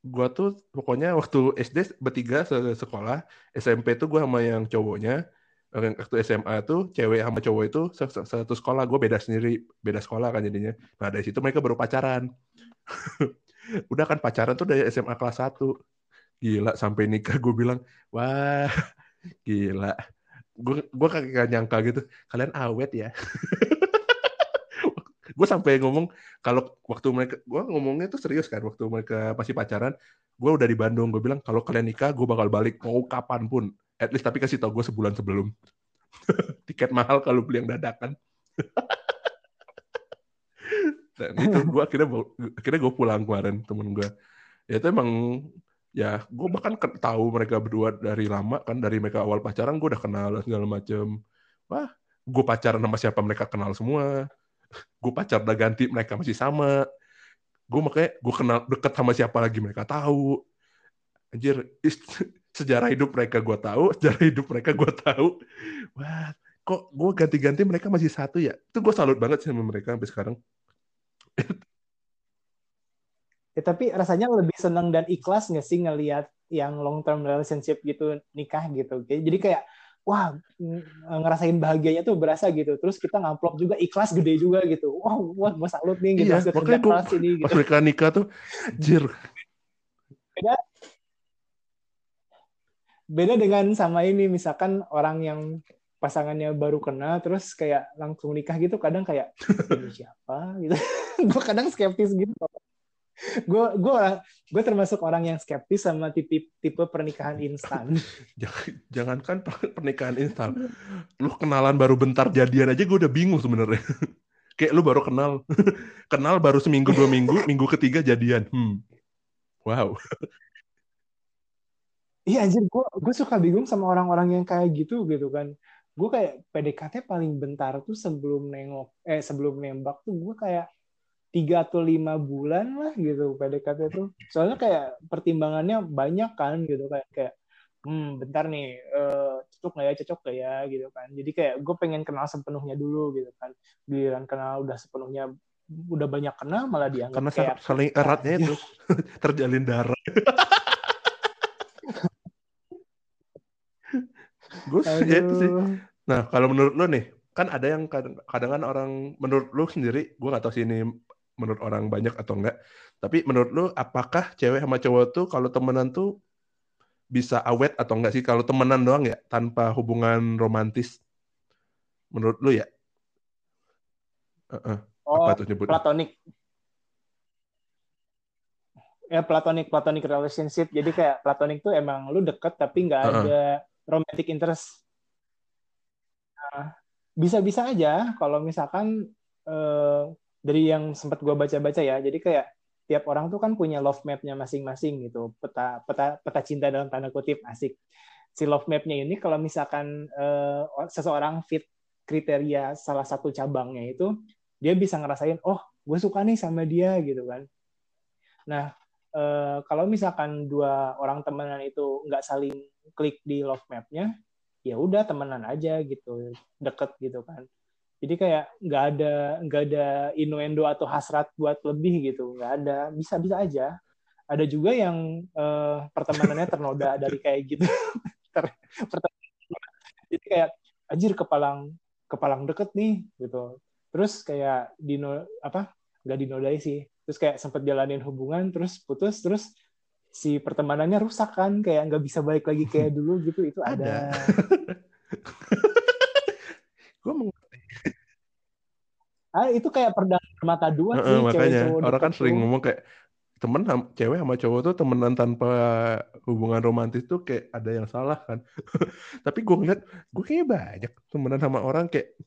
Speaker 1: gue tuh pokoknya waktu SD bertiga se sekolah, SMP tuh gue sama yang cowoknya, waktu SMA tuh cewek sama cowok itu satu sekolah, gue beda sendiri, beda sekolah kan jadinya. Nah dari situ mereka baru pacaran. Udah kan pacaran tuh dari SMA kelas 1. Gila sampai nikah gue bilang, wah gila. Gue gue kagak nyangka gitu, kalian awet ya. gue sampai ngomong kalau waktu mereka gue ngomongnya tuh serius kan waktu mereka masih pacaran gue udah di Bandung gue bilang kalau kalian nikah gue bakal balik mau kapan pun. At least tapi kasih tau gue sebulan sebelum. Tiket mahal kalau beli yang dadakan. Dan itu gue akhirnya akhirnya gue pulang kemarin temen gue ya itu emang ya gue bahkan tahu mereka berdua dari lama kan dari mereka awal pacaran gue udah kenal segala macem. Wah gue pacaran sama siapa mereka kenal semua gue pacar udah ganti mereka masih sama. Gue makanya gue kenal deket sama siapa lagi mereka tahu. Anjir sejarah hidup mereka gue tahu sejarah hidup mereka gue tahu. Wah kok gue ganti-ganti mereka masih satu ya? Itu gue salut banget sama mereka sampai sekarang.
Speaker 2: Ya, tapi rasanya lebih senang dan ikhlas nggak sih ngelihat yang long term relationship gitu nikah gitu. Jadi kayak wah ng- ngerasain bahagianya tuh berasa gitu. Terus kita ngamplop juga ikhlas gede juga gitu. Wah, wah gue salut nih gitu.
Speaker 1: Iya, makanya
Speaker 2: keras ini
Speaker 1: pas
Speaker 2: gitu.
Speaker 1: mereka nikah tuh anjir
Speaker 2: Beda dengan sama ini misalkan orang yang pasangannya baru kenal terus kayak langsung nikah gitu kadang kayak siapa gitu. gue kadang skeptis gitu. Gue gue gue termasuk orang yang skeptis sama tipe tipe pernikahan instan.
Speaker 1: Jangan- jangankan per- pernikahan instan. Lu kenalan baru bentar jadian aja gue udah bingung sebenarnya. Kayak lu baru kenal. Kenal baru seminggu dua minggu minggu ketiga jadian. Hmm. Wow.
Speaker 2: Iya anjir, gue gue suka bingung sama orang-orang yang kayak gitu gitu kan. Gue kayak PDKT paling bentar tuh sebelum nengok, eh sebelum nembak tuh gue kayak tiga atau lima bulan lah gitu PDKT tuh. Soalnya kayak pertimbangannya banyak kan gitu kayak kayak hmm bentar nih eh, cocok nggak ya cocok nggak ya gitu kan. Jadi kayak gue pengen kenal sepenuhnya dulu gitu kan. Giliran kenal udah sepenuhnya udah banyak kenal malah dianggap
Speaker 1: karena
Speaker 2: kayak
Speaker 1: saling eratnya itu terjalin darah gue ya itu sih nah kalau menurut lu nih kan ada yang kadang kadang kan orang menurut lu sendiri gue nggak tahu sih ini menurut orang banyak atau enggak. Tapi menurut lu apakah cewek sama cowok tuh kalau temenan tuh bisa awet atau enggak sih? Kalau temenan doang ya tanpa hubungan romantis. Menurut lu ya? Heeh.
Speaker 2: Oh,
Speaker 1: apa tuh nyebutnya?
Speaker 2: platonik. Ya platonik platonik relationship. Jadi kayak platonik tuh emang lu deket tapi nggak
Speaker 1: Heeh.
Speaker 2: ada romantic interest. Bisa-bisa aja kalau misalkan uh, dari yang sempat gue baca-baca ya jadi kayak tiap orang tuh kan punya love map-nya masing-masing gitu peta peta peta cinta dalam tanda kutip asik. Si love map-nya ini kalau misalkan uh, seseorang fit kriteria salah satu cabangnya itu dia bisa ngerasain oh gue suka nih sama dia gitu kan. Nah uh, kalau misalkan dua orang temenan itu nggak saling klik di love map-nya ya udah temenan aja gitu deket gitu kan jadi kayak nggak ada nggak ada innuendo atau hasrat buat lebih gitu. Nggak ada. Bisa bisa aja. Ada juga yang uh, pertemanannya ternoda dari kayak gitu. Jadi kayak anjir kepalang kepalang deket nih gitu. Terus kayak dino apa nggak dinodai sih. Terus kayak sempat jalanin hubungan terus putus terus si pertemanannya rusak kan. Kayak nggak bisa balik lagi kayak dulu gitu. Itu ada, ada. gue mengerti ah itu kayak pedang mata dua sih
Speaker 1: uh, makanya. cewek orang kan sering ngomong kayak temen cewek sama cowok tuh temenan tanpa hubungan romantis tuh kayak ada yang salah kan. Tapi gue ngeliat gue kayaknya banyak temenan sama orang kayak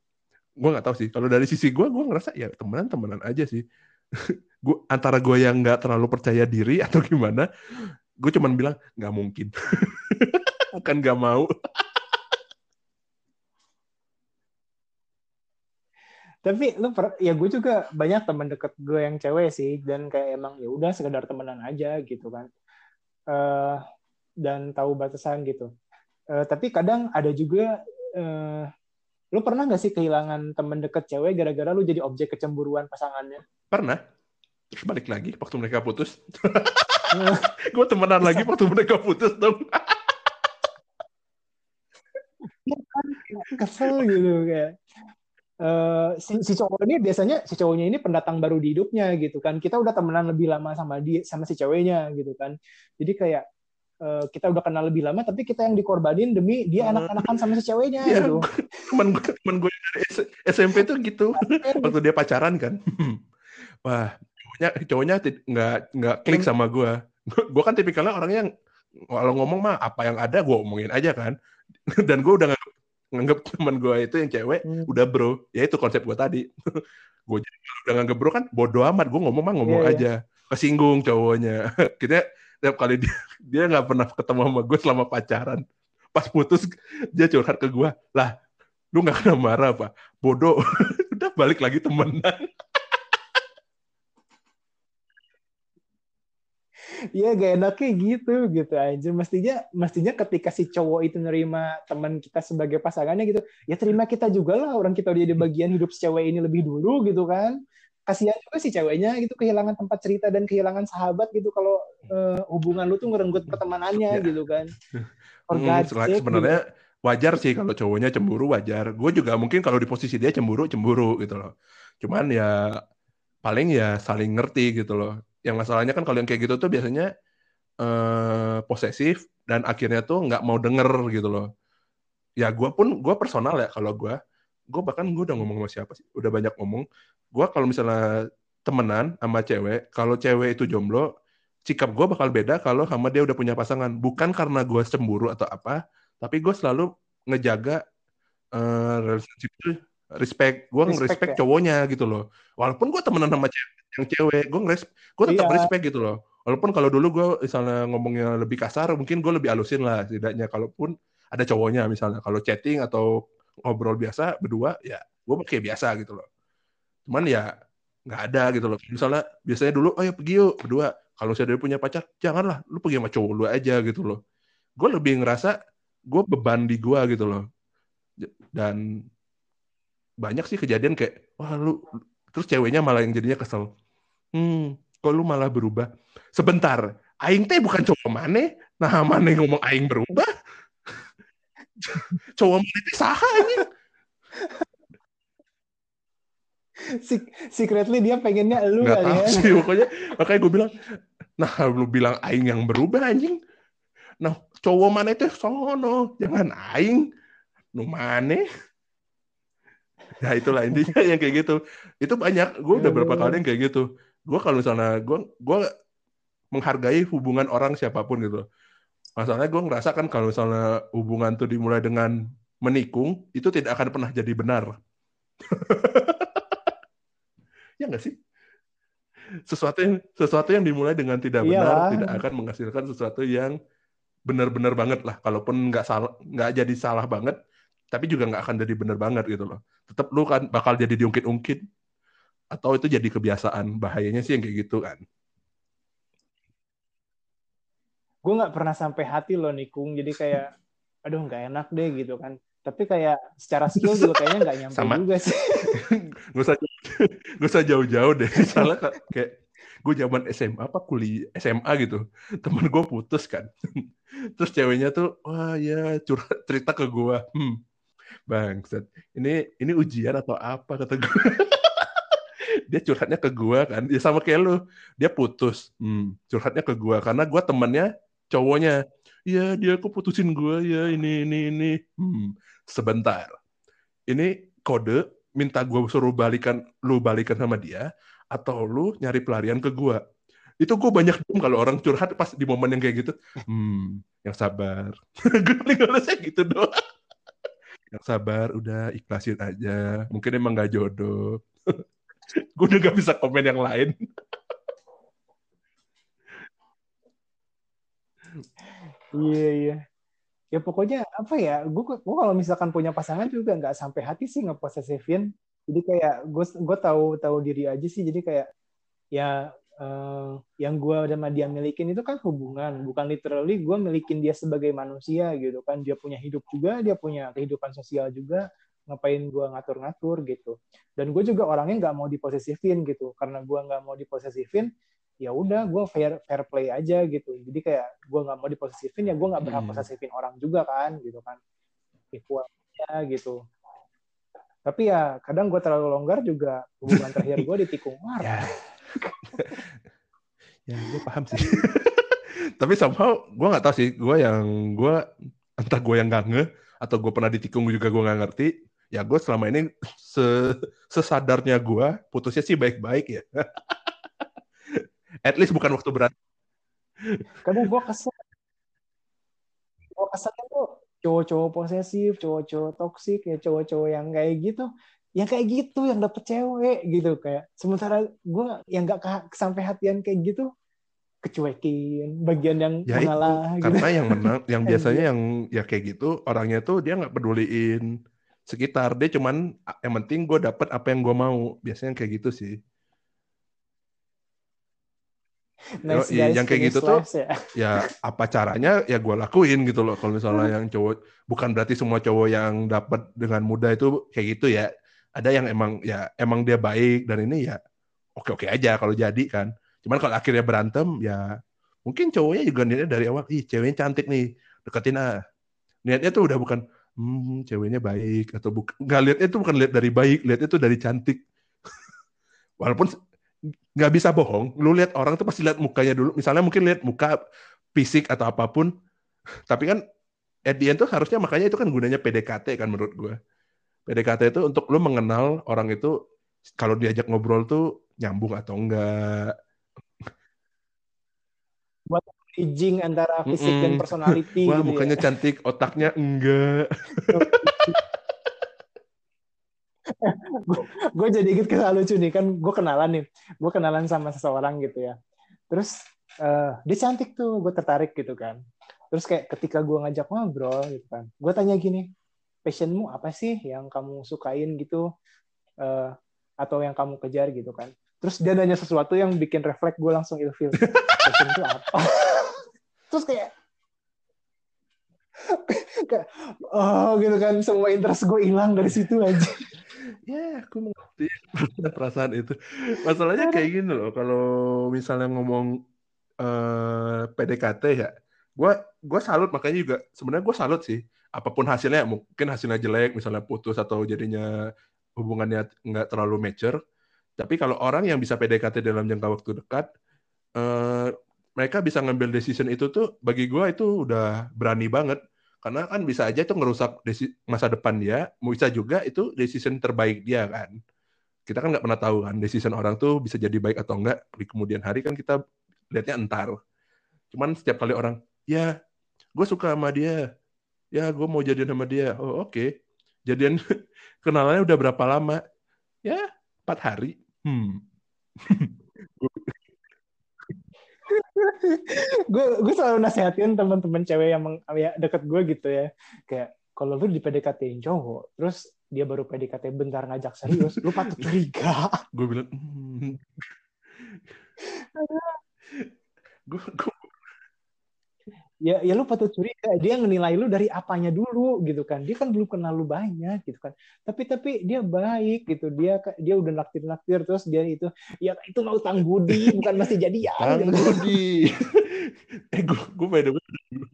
Speaker 1: gue nggak tahu sih. Kalau dari sisi gue gue ngerasa ya temenan temenan aja sih. Gue antara gue yang nggak terlalu percaya diri atau gimana gue cuman bilang nggak mungkin. Akan nggak mau
Speaker 2: tapi lu per, ya gue juga banyak teman deket gue yang cewek sih dan kayak emang ya udah sekedar temenan aja gitu kan. Uh, dan tahu batasan gitu. Uh, tapi kadang ada juga uh, lu pernah gak sih kehilangan temen deket cewek gara-gara lu jadi objek kecemburuan pasangannya?
Speaker 1: Pernah. Terus balik lagi waktu mereka putus. Gue temenan lagi waktu mereka putus dong.
Speaker 2: Ya kan kesel gitu kayak Uh, si, si cowok ini biasanya si cowoknya ini pendatang baru di hidupnya gitu kan. Kita udah temenan lebih lama sama dia sama si ceweknya gitu kan. Jadi kayak uh, kita udah kenal lebih lama tapi kita yang dikorbanin demi dia anak-anakan sama si ceweknya ya, gitu.
Speaker 1: temen gue temen gue SMP tuh gitu. Waktu dia pacaran kan. Wah cowoknya cowoknya nggak nggak klik sama gue gue kan tipikalnya orangnya yang kalau ngomong mah apa yang ada gue omongin aja kan. Dan gue udah nganggap teman gue itu yang cewek hmm. udah bro. Ya itu konsep gue tadi. Gue jadi udah nganggap bro kan bodo amat. Gue ngomong mah ngomong yeah, iya. aja. Kesinggung cowoknya. Kita tiap kali dia dia nggak pernah ketemu sama gue selama pacaran. Pas putus dia curhat ke gue lah lu nggak kena marah apa? Bodoh. Udah balik lagi temenan
Speaker 2: Iya gak enaknya gitu gitu aja. Mestinya mestinya ketika si cowok itu nerima teman kita sebagai pasangannya gitu, ya terima kita juga lah orang kita udah di bagian hidup si cewek ini lebih dulu gitu kan. Kasihan juga si ceweknya gitu kehilangan tempat cerita dan kehilangan sahabat gitu kalau uh, hubungan lu tuh ngerenggut pertemanannya ya. gitu kan.
Speaker 1: Hmm, sebenarnya gitu. wajar sih kalau cowoknya cemburu wajar. Gue juga mungkin kalau di posisi dia cemburu cemburu gitu loh. Cuman ya paling ya saling ngerti gitu loh yang masalahnya kan kalau yang kayak gitu tuh biasanya uh, posesif dan akhirnya tuh nggak mau denger gitu loh. Ya gue pun gue personal ya kalau gue gue bahkan gue udah ngomong sama siapa sih? Udah banyak ngomong. Gue kalau misalnya temenan sama cewek kalau cewek itu jomblo sikap gue bakal beda kalau sama dia udah punya pasangan. Bukan karena gue cemburu atau apa tapi gue selalu ngejaga uh, relationship itu respect. Gue nge-respect ya? cowoknya gitu loh. Walaupun gue temenan sama cewek yang cewek. Gue ngeres gue tetap iya. respect gitu loh. Walaupun kalau dulu gue misalnya ngomongnya lebih kasar mungkin gue lebih alusin lah setidaknya. Kalaupun ada cowoknya misalnya kalau chatting atau ngobrol biasa berdua ya gue pakai biasa gitu loh. Cuman ya nggak ada gitu loh. Misalnya biasanya dulu oh ya pergi yuk berdua. Kalau saya punya pacar janganlah lu pergi sama cowok lu aja gitu loh. Gue lebih ngerasa gue beban di gue gitu loh. Dan banyak sih kejadian kayak wah lu terus ceweknya malah yang jadinya kesel Hmm, kok lu malah berubah? Sebentar, aing teh bukan cowok mana? Nah, mana yang ngomong aing berubah? cowok mana teh saha ini?
Speaker 2: Secretly dia pengennya lu
Speaker 1: Gak tahu ya. sih, pokoknya makanya gue bilang, nah lu bilang aing yang berubah anjing. Nah, cowok mana itu sono, jangan aing. Nu mana? Ya itulah intinya yang kayak gitu. Itu banyak. Gue udah berapa kali yang kayak gitu gue kalau misalnya gue gue menghargai hubungan orang siapa pun gitu masalahnya gue ngerasa kan kalau misalnya hubungan tuh dimulai dengan menikung itu tidak akan pernah jadi benar. ya nggak sih? Sesuatu yang sesuatu yang dimulai dengan tidak benar
Speaker 2: Iyalah.
Speaker 1: tidak akan menghasilkan sesuatu yang benar-benar banget lah. Kalaupun nggak salah nggak jadi salah banget, tapi juga nggak akan jadi benar banget gitu loh. Tetap lu kan bakal jadi diungkit-ungkit atau itu jadi kebiasaan. Bahayanya sih yang kayak gitu kan.
Speaker 2: gue nggak pernah sampai hati loh nikung jadi kayak aduh nggak enak deh gitu kan tapi kayak secara skill juga kayaknya nggak nyampe
Speaker 1: Sama.
Speaker 2: juga sih
Speaker 1: Gak usah gak usah jauh-jauh deh. Misalnya ka- kayak gue zaman SMA apa kuliah SMA gitu. Temen gue putus kan. Terus ceweknya tuh wah ya curhat cerita ke gue. Hmm. Bangsat. Ini ini ujian atau apa kata gue. Dia curhatnya ke gue kan. Ya sama kayak lu. Dia putus. Hmm. Curhatnya ke gue karena gue temennya cowoknya. Iya dia kok putusin gue ya ini ini ini. Hmm. Sebentar. Ini kode minta gue suruh balikan lu balikan sama dia atau lu nyari pelarian ke gue itu gue banyak diem kalau orang curhat pas di momen yang kayak gitu hmm yang sabar gue paling ngalesnya gitu doang yang sabar udah ikhlasin aja mungkin emang gak jodoh gue udah gak bisa komen yang lain.
Speaker 2: Iya iya. Ya pokoknya apa ya gue kalau misalkan punya pasangan juga nggak sampai hati sih ngeposesifin. Jadi kayak gue gue tahu tahu diri aja sih. Jadi kayak ya eh, yang gue sama dia milikin itu kan hubungan. Bukan literally gue milikin dia sebagai manusia gitu kan. Dia punya hidup juga dia punya kehidupan sosial juga ngapain gue ngatur-ngatur gitu. Dan gue juga orangnya nggak mau diposesifin gitu. Karena gue nggak mau diposesifin ya udah gue fair fair play aja gitu. Jadi kayak gue nggak mau diposesifin ya gue nggak berhak
Speaker 1: Hmm.
Speaker 2: posesifin orang juga kan gitu kan. Equal aja gitu. Tapi ya kadang gue terlalu longgar juga hubungan terakhir gue ditikung marah.
Speaker 1: Ya. Ya gue paham sih. Tapi somehow gue nggak tahu sih. Gue yang gue entah gue yang gak nge atau gue pernah ditikung juga gue nggak ngerti ya gue selama ini se sesadarnya gue putusnya sih baik-baik ya. At least bukan waktu berat
Speaker 2: kadang gue kesel. Gue keselnya tuh cowok-cowok posesif cowok-cowok toksik ya cowok-cowok yang kayak gitu. Yang kayak gitu yang dapet cewek gitu. Kayak sementara gue yang nggak ke- sampai hatian kayak gitu kecuekin. Bagian yang
Speaker 1: Ya itu,
Speaker 2: mengalah gitu.
Speaker 1: karena yang menang yang biasanya yang ya kayak gitu orangnya tuh dia nggak peduliin sekitar. Dia cuman yang penting gue dapet apa yang gue mau. Biasanya kayak gitu sih.
Speaker 2: Nice
Speaker 1: Yoi,
Speaker 2: guys
Speaker 1: yang kayak gitu tuh
Speaker 2: ya.
Speaker 1: ya apa caranya? Ya gue lakuin gitu loh. Kalau misalnya yang cowok bukan berarti semua cowok yang dapat dengan mudah itu kayak gitu ya. Ada yang emang ya emang dia baik dan ini ya oke oke aja kalau jadi kan. Cuman kalau akhirnya berantem ya mungkin cowoknya juga niatnya dari awal ih ceweknya cantik nih deketin ah. Niatnya tuh udah bukan hmm ceweknya baik atau bukan nggak lihatnya tuh bukan lihat dari baik lihatnya tuh dari cantik. Walaupun nggak bisa bohong lu lihat orang tuh pasti lihat mukanya dulu. Misalnya mungkin lihat muka fisik atau apa pun tapi kan at the end tuh harusnya makanya itu kan gunanya PDKT kan menurut gue PDKT itu untuk lu mengenal orang itu kalau diajak ngobrol tuh nyambung atau enggak
Speaker 2: bridging antara fisik dan
Speaker 1: Mm-mm.
Speaker 2: personality
Speaker 1: wah
Speaker 2: gitu
Speaker 1: mukanya
Speaker 2: ya.
Speaker 1: cantik otaknya enggak.
Speaker 2: Gue jadi inget kisah lucu nih kan gue kenalan nih. Gue kenalan sama seseorang gitu ya. Terus eh, dia cantik tuh gue tertarik gitu kan. Terus kayak ketika gue ngajak ngobrol gitu kan gue tanya gini passionmu apa sih yang kamu sukain gitu? Eh, atau yang kamu kejar gitu kan? Terus dia nanya sesuatu yang bikin refleks gue langsung ilfil. Passion itu apa terus kayak kayak oh gitu kan semua interest gue hilang dari situ aja
Speaker 1: ya aku mengerti perasaan itu. Masalahnya kayak gini loh kalau misalnya ngomong eh, PDKT ya gue gue salut makanya juga sebenarnya gue salut sih. Apa pun hasilnya mungkin hasilnya jelek misalnya putus atau jadinya hubungannya nggak terlalu mature. Tapi kalau orang yang bisa PDKT dalam jangka waktu dekat eh, mereka bisa ngambil decision itu tuh bagi gue itu udah berani banget. Karena kan bisa aja itu ngerusak masa depan dia. Bisa juga itu decision terbaik dia kan. Kita kan nggak pernah tahu kan decision orang tuh bisa jadi baik atau enggak di kemudian hari kan kita lihatnya entar. Cuman setiap kali orang ya gue suka sama dia. Ya gue mau jadian sama dia. Oh oke. Okay. jadian kenalannya udah berapa lama? Ya empat hari. Hmm
Speaker 2: gue gue selalu nasihatin teman-teman cewek yang meng, ya, deket gue gitu ya kayak kalau lu di PDKT cowok terus dia baru PDKT bentar ngajak serius lu patut curiga
Speaker 1: gue bilang hmm.
Speaker 2: gue, gue ya ya lu patut curiga dia ngenilai lu dari apanya dulu gitu kan dia kan belum kenal lu banyak gitu kan tapi tapi dia baik gitu dia dia udah naktir naktir terus dia itu ya itu mau utang budi bukan masih jadian
Speaker 1: utang gitu. budi eh gue gue beda dulu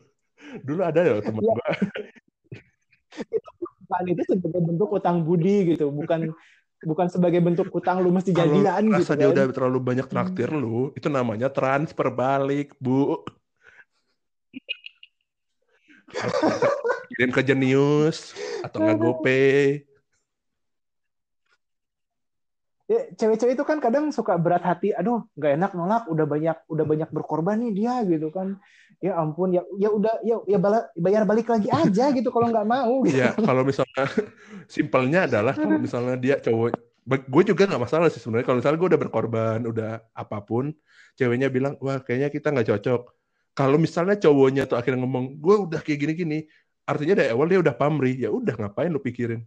Speaker 1: dulu ada ya temen ya. gue
Speaker 2: itu bukan itu sebagai bentuk utang budi gitu bukan bukan sebagai bentuk utang lu mesti jadian
Speaker 1: gitu kan. dia udah terlalu banyak traktir hmm. lu itu namanya transfer balik bu kirim ke Jenius atau nggak GoPay.
Speaker 2: Ya, cewek-cewek itu kan kadang suka berat hati. Aduh nggak enak nolak. Udah banyak udah banyak berkorban nih dia gitu kan. Ya ampun ya ya udah ya ya bayar balik lagi aja gitu kalau nggak mau
Speaker 1: gitu. ya kalau misalnya simpelnya adalah kalau misalnya dia cowok gue juga nggak masalah sih sebenarnya. Kalau misalnya gue udah berkorban udah apa pun ceweknya bilang wah kayaknya kita nggak cocok kalau misalnya cowoknya tuh akhirnya ngomong, gue udah kayak gini-gini, artinya dari awal dia udah pamrih, ya udah ngapain lu pikirin?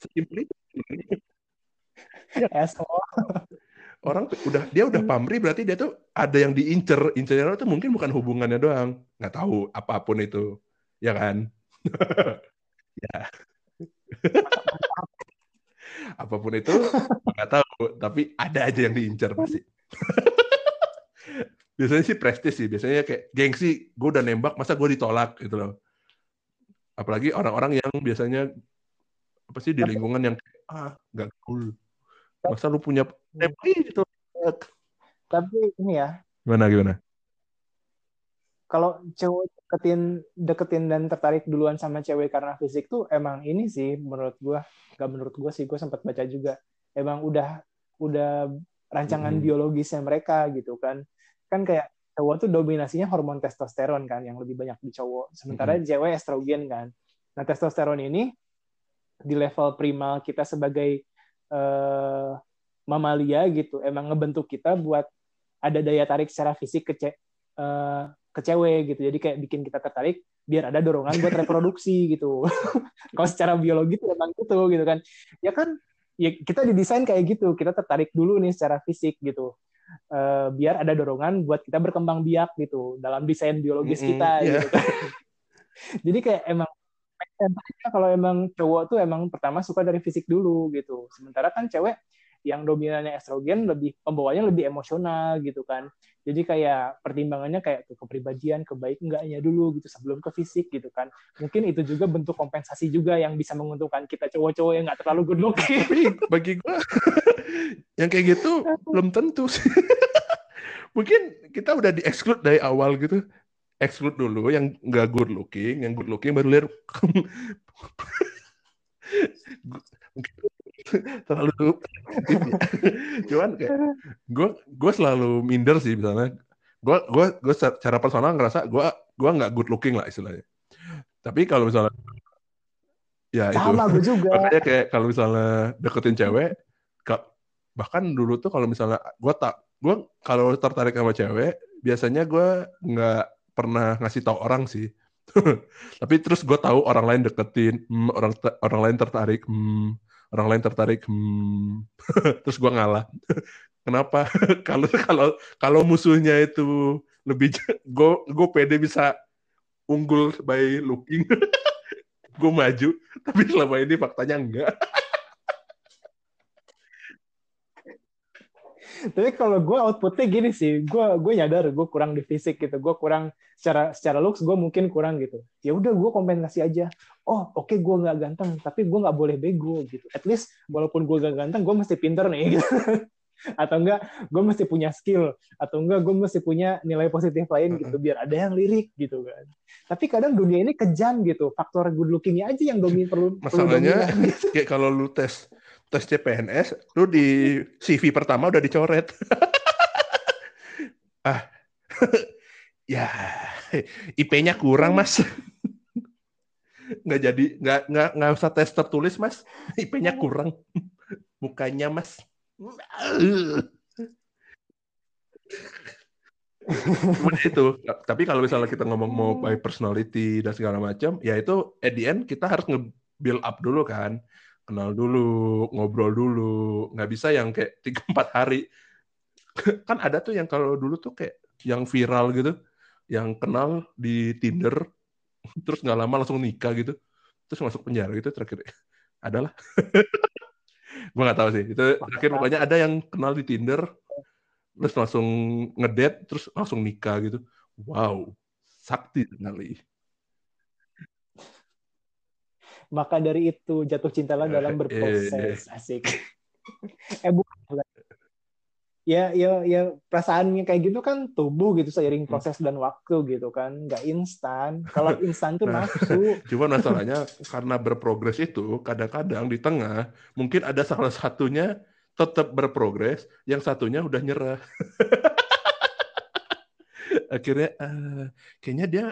Speaker 1: Sesimpel itu. ya. Orang udah dia udah pamrih berarti dia tuh ada yang diincer, incernya tuh mungkin bukan hubungannya doang, nggak tahu apa pun itu, ya kan? ya. apa pun itu nggak tahu, tapi ada aja yang diincer pasti biasanya sih prestis sih biasanya kayak gengsi gue udah nembak masa gue ditolak? Gitu loh. Apalagi orang-orang yang biasanya apa sih di lingkungan yang ah nggak cool. Masa lu punya nembak gitu.
Speaker 2: Tapi ini ya.
Speaker 1: Gimana gimana?
Speaker 2: Kalau cewek deketin deketin dan tertarik duluan sama cewek karena fisik tuh emang ini sih menurut gue nggak menurut gue sih gue sempat baca juga. Emang udah udah rancangan hmm. biologisnya mereka gitu kan kan kayak cowok tuh dominasinya hormon testosteron kan yang lebih banyak di cowok. Sementara mm-hmm. cewek estrogen kan. Nah testosteron ini di level primal kita sebagai uh, mamalia gitu emang ngebentuk kita buat ada daya tarik secara fisik ke ce- uh, ke cewek gitu. Jadi kayak bikin kita tertarik biar ada dorongan buat reproduksi gitu. Kalau secara biologi itu emang gitu gitu kan. Ya kan ya kita didesain kayak gitu. Kita tertarik dulu nih secara fisik gitu uh, biar ada dorongan buat kita berkembang biak gitu dalam desain biologis mm -hmm, kita yeah. gitu kan. Jadi kayak emang kalau emang cowok tuh emang pertama suka dari fisik dulu gitu. Sementara kan cewek yang dominannya estrogen lebih pembawanya lebih emosional gitu kan. Jadi kayak pertimbangannya kayak ke kepribadian, kebaik enggaknya dulu gitu sebelum ke fisik gitu kan. Mungkin itu juga bentuk kompensasi juga yang bisa menguntungkan kita cowok-cowok yang nggak terlalu good looking.
Speaker 1: Bagi gue yang kayak gitu belum tentu sih. Mungkin kita udah di exclude dari awal gitu. Exclude dulu yang nggak good looking, yang good looking baru lihat terlalu cuman kayak gue gue selalu minder sih misalnya. Gue gue gue secara personal ngerasa gue gue nggak good looking lah istilahnya. Tapi kalau misalnya ya itu.
Speaker 2: Sama gue juga.
Speaker 1: Makanya kayak kalau misalnya deketin cewek bahkan dulu tuh kalau misalnya gue tak gue kalau tertarik sama cewek biasanya gue nggak pernah ngasih tau orang sih. Tapi terus gue tahu orang lain deketin hmm, orang orang lain tertarik hmm, orang lain tertarik hmm. terus gue ngalah. Kenapa? Kalau kalau kalau musuhnya itu lebih gue gue pede bisa unggul by looking. Gue maju tapi selama ini faktanya enggak
Speaker 2: tapi kalau gue outputnya gini sih gue gue nyadar gue kurang di fisik gitu. Gue kurang secara secara looks gue mungkin kurang gitu. Ya udah gue kompensasi aja. Oh oke okay, gue nggak ganteng tapi gue nggak boleh bego gitu. At least walaupun gue gak ganteng gue mesti pinter nih gitu. atau enggak gue mesti punya skill. Atau enggak gue mesti punya nilai positif lain gitu biar ada yang lirik gitu kan. Tapi kadang dunia ini kejam gitu. Faktor good lookingnya aja yang domin perlu
Speaker 1: masalahnya perlu dominan, gitu. kayak kalau lu tes tes CPNS, lu di CV pertama udah dicoret. ah, ya IP-nya kurang mas. nggak jadi nggak nggak nggak usah tes tertulis mas. IP-nya kurang. Mukanya mas. Itu. Tapi kalau misalnya kita ngomong mau by personality dan segala macam ya itu at the end kita harus nge-build up dulu kan kenal dulu ngobrol dulu. Nggak bisa yang kayak tiga empat hari. Kan ada tuh yang kalau dulu tuh kayak yang viral gitu yang kenal di Tinder terus nggak lama langsung nikah gitu terus masuk penjara gitu terakhir. Adalah gue nggak tahu sih. Itu terakhir pokoknya ada yang kenal di Tinder terus langsung ngedate terus langsung nikah gitu. Wow sakti sekali
Speaker 2: maka dari itu jatuh cintalah dalam berproses. asik. Eh bukan ya ya ya perasaannya kayak gitu kan tubuh gitu seiring proses dan waktu gitu kan. Nggak instan. Kalau instan tuh nah, nafsu.
Speaker 1: cuman masalahnya karena berprogres itu kadang-kadang di tengah mungkin ada salah satunya tetap berprogres yang satunya udah nyerah. Akhirnya uh, kayaknya dia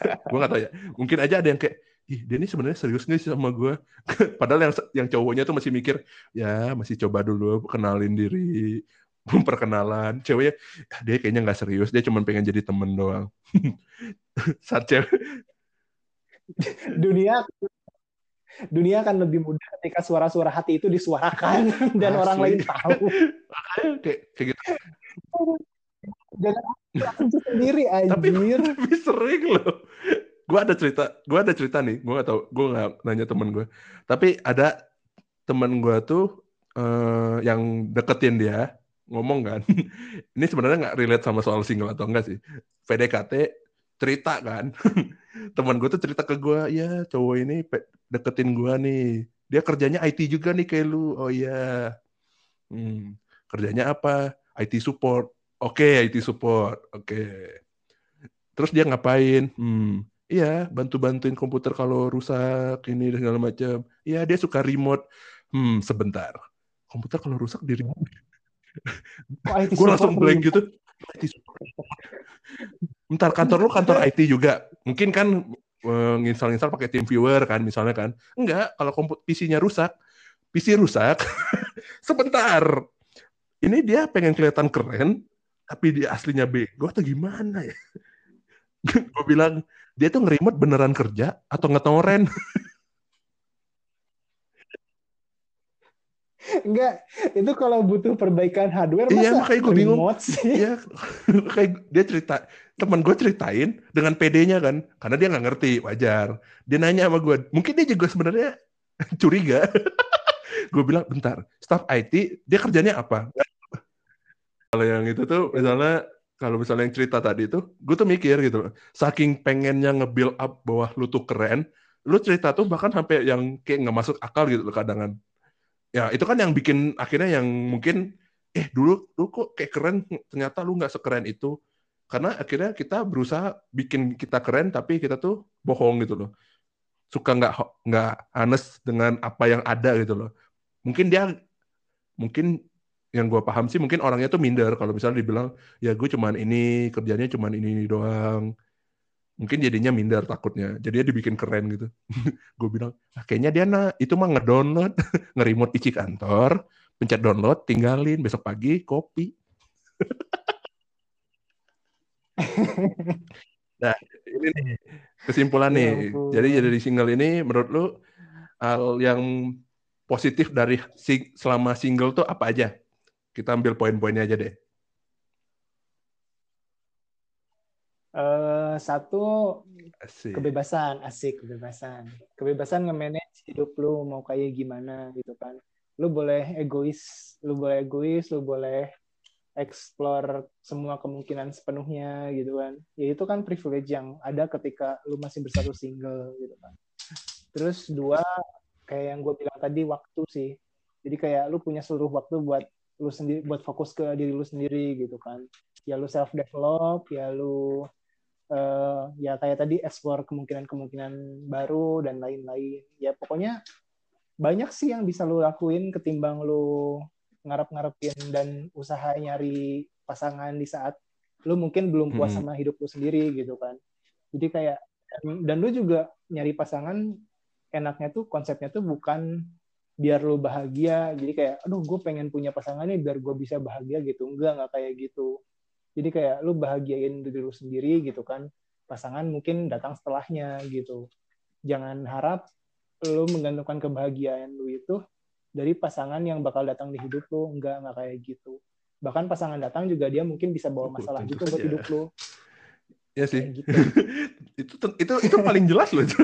Speaker 1: gue gak tahu ya. Mungkin aja ada yang kayak ih dia ini sebenarnya serius nih sih sama gue padahal yang yang cowoknya tuh masih mikir ya masih coba dulu kenalin diri perkenalan ceweknya ah, dia kayaknya nggak serius dia cuma pengen jadi temen doang. Saat cewek
Speaker 2: dunia dunia akan lebih mudah ketika suara-suara hati itu disuarakan dan Asli. orang lain tahu.
Speaker 1: Kayak kayak gitu.
Speaker 2: Jangan aku sendiri aja
Speaker 1: tapi, tapi sering loh gue ada cerita gue ada cerita nih. Gue gak tau gue gak nanya temen gue tapi ada temen gue tuh uh, yang deketin dia ngomong kan. Ini sebenarnya nggak relate sama soal single atau enggak sih. PDKT cerita kan. Teman gue tuh cerita ke gue ya cowok ini deketin gue nih. Dia kerjanya IT juga nih kayak lu. Oh iya. Hmm, kerjanya apa? IT support. Oke okay, IT support. Oke. Okay. terus dia ngapain? Hmm, iya bantu bantuin komputer kalau rusak ini dan segala macam iya dia suka remote hmm sebentar komputer kalau rusak di remote gue langsung blank gitu. Bentar kantor lu kantor IT juga. Mungkin kan eh, nginstal-nginstal pakai TeamViewer kan misalnya kan. Enggak, kalau komputer PC-nya rusak, PC rusak. Sebentar. Ini dia pengen kelihatan keren, tapi dia aslinya bego atau gimana ya? gue bilang, dia tuh ngerimot beneran kerja atau ngetoren?
Speaker 2: Enggak, itu kalau butuh perbaikan hardware
Speaker 1: iya, masa makanya gue bingung. sih? Iya, kayak dia cerita, teman gue ceritain dengan PD-nya kan, karena dia nggak ngerti, wajar. Dia nanya sama gue, mungkin dia juga sebenarnya curiga. gue bilang, bentar, staff IT, dia kerjanya apa? Kalau yang itu tuh, misalnya, kalau misalnya yang cerita tadi itu, gue tuh mikir gitu, saking pengennya nge-build up bahwa lu tuh keren, lu cerita tuh bahkan sampai yang kayak nggak masuk akal gitu loh kadang ya itu kan yang bikin akhirnya yang mungkin eh dulu lu kok kayak keren ternyata lu nggak sekeren itu. Karena akhirnya kita berusaha bikin kita keren tapi kita tuh bohong gitu loh. Suka nggak nggak honest dengan apa yang ada gitu loh. Mungkin dia mungkin yang gue paham sih mungkin orangnya tuh minder. Kalau misalnya dibilang ya gue cuman ini kerjanya cuman ini, ini doang. Mungkin jadinya minder takutnya. Jadi dia dibikin keren gitu. Gue bilang ah, kayaknya dia nah itu mah ngedownload ngerimot PC kantor pencet download tinggalin besok pagi kopi. Nah ini nih kesimpulan nih. ya jadi jadi single ini menurut lu hal yang positif dari selama single tuh apa aja kita ambil poin-poinnya aja deh
Speaker 2: Uh, satu asik. kebebasan, asik kebebasan. Kebebasan nge-manage hidup lu mau kayak gimana gitu kan. Lu boleh egois, lu boleh egois, lu boleh explore semua kemungkinan sepenuhnya gitu kan. Ya itu kan privilege yang ada ketika lu masih bersatu single gitu kan. Terus dua kayak yang gue bilang tadi waktu sih. Jadi kayak lu punya seluruh waktu buat lu sendiri buat fokus ke diri lu sendiri gitu kan. Ya lu self develop, ya lu uh, ya kayak tadi explore kemungkinan-kemungkinan baru dan lain-lain. Ya pokoknya banyak sih yang bisa lu lakuin ketimbang lu ngarep-ngarepin dan usaha nyari pasangan di saat lu mungkin belum puas hmm. sama hidup lu sendiri gitu kan. Jadi kayak dan lu juga nyari pasangan enaknya tuh konsepnya tuh bukan biar lu bahagia. Jadi kayak aduh gue pengen punya pasangan nih biar gue bisa bahagia gitu. Enggak nggak kayak gitu. Jadi kayak lu bahagiain diri lu sendiri gitu kan. Pasangan mungkin datang setelahnya gitu. Jangan harap lu menggantungkan kebahagiaan lu itu dari pasangan yang bakal datang di hidup lu. Enggak nggak kayak gitu. Bahkan pasangan datang juga dia mungkin bisa bawa masalah
Speaker 1: Tentu
Speaker 2: juga buat hidup lu.
Speaker 1: Ya sih.
Speaker 2: Kayak gitu.
Speaker 1: itu itu itu paling jelas loh itu.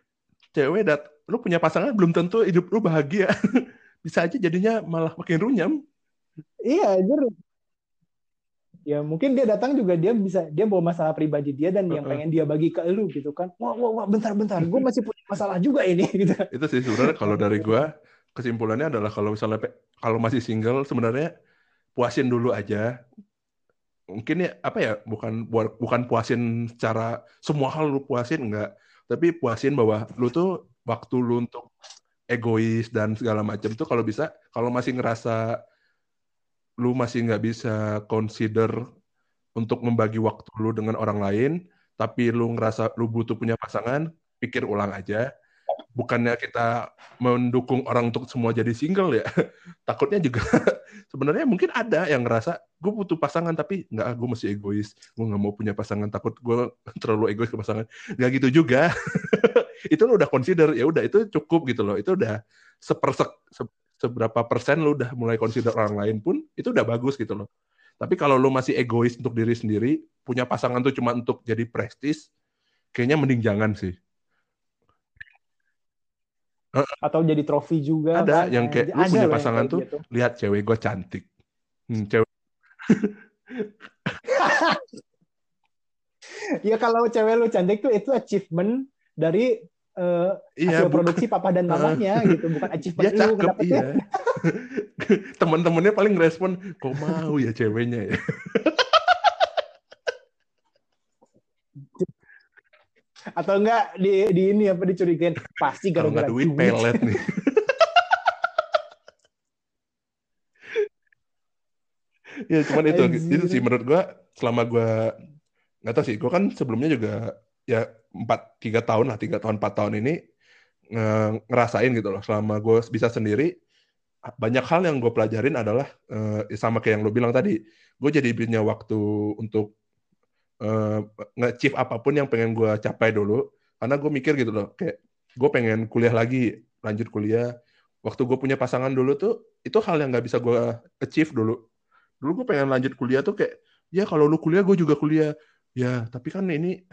Speaker 1: Cewek dat, lu punya pasangan belum tentu hidup lu bahagia. Bisa aja jadinya malah makin runyam.
Speaker 2: Iya, anjir. Ya mungkin dia datang juga dia bisa dia bawa masalah pribadi dia dan yang pengen dia bagi ke lu gitu kan. Wah, wah, wah, bentar, bentar. Gue masih punya masalah juga ini gitu.
Speaker 1: Itu sih sebenarnya kalau dari gua kesimpulannya adalah kalau misalnya kalau masih single sebenarnya puasin dulu aja. Mungkin ya apa ya bukan bukan puasin secara semua hal lu puasin enggak, tapi puasin bahwa lu tuh waktu lu untuk egois dan segala macam tuh kalau bisa kalau masih ngerasa lu masih nggak bisa consider untuk membagi waktu lu dengan orang lain, tapi lu ngerasa lu butuh punya pasangan, pikir ulang aja. Bukannya kita mendukung orang untuk semua jadi single ya. Takutnya juga sebenarnya mungkin ada yang ngerasa gue butuh pasangan tapi nggak, gue masih egois. Gue nggak mau punya pasangan, takut gue terlalu egois ke pasangan. Nggak gitu juga. itu lu udah consider, ya udah itu cukup gitu loh. Itu udah sepersek, se- seberapa persen lu udah mulai consider orang lain pun itu udah bagus gitu loh. Tapi kalau lu masih egois untuk diri sendiri, punya pasangan tuh cuma untuk jadi prestis, kayaknya mending jangan sih.
Speaker 2: Atau jadi trofi juga
Speaker 1: Ada
Speaker 2: kan.
Speaker 1: yang kayak lu
Speaker 2: Ada
Speaker 1: punya pasangan tuh,
Speaker 2: gitu.
Speaker 1: lihat cewek gue cantik. Hmm, cewek
Speaker 2: Ya kalau cewek lu cantik tuh itu achievement dari eh,
Speaker 1: iya,
Speaker 2: hasil
Speaker 1: bu-
Speaker 2: produksi papa dan mamanya gitu, bukan achievement lu
Speaker 1: cakep
Speaker 2: ngedapetin.
Speaker 1: iya. Teman-temannya paling respon, kok mau ya ceweknya ya.
Speaker 2: Atau enggak di, di ini apa dicurigain pasti gara-gara
Speaker 1: nggak duit, pelet nih. ya cuman itu
Speaker 2: Anjir.
Speaker 1: itu sih menurut gua selama gua nggak tahu sih gua kan sebelumnya juga ya empat tiga tahun lah tiga tahun empat tahun ini nge- ngerasain gitu loh selama gue bisa sendiri banyak hal yang gue pelajarin adalah eh, sama kayak yang lo bilang tadi gue jadi punya waktu untuk eh, nge-achieve apa pun yang pengen gue capai dulu. Karena gue mikir gitu loh kayak gue pengen kuliah lagi lanjut kuliah. Waktu gue punya pasangan dulu tuh itu hal yang nggak bisa gue achieve dulu. Dulu gue pengen lanjut kuliah tuh kayak ya kalau lu kuliah gue juga kuliah. Ya tapi kan ini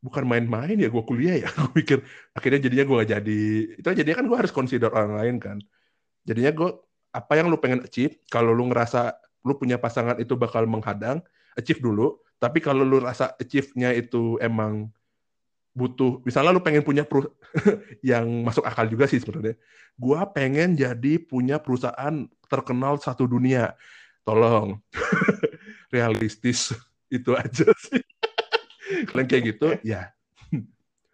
Speaker 1: bukan main-main ya gue kuliah ya. Gue pikir akhirnya jadinya gue gak jadi. Itu jadinya kan gue harus consider orang lain kan. Jadinya gue apa yang lu pengen achieve kalau lu ngerasa lu punya pasangan itu bakal menghadang achieve dulu tapi kalau lu rasa achieve-nya itu emang butuh misalnya lu pengen punya peru- yang masuk akal juga sih sebenarnya. Gue pengen jadi punya perusahaan terkenal satu dunia. Tolong. Realistis. Itu aja sih. Kalian kayak gitu ya.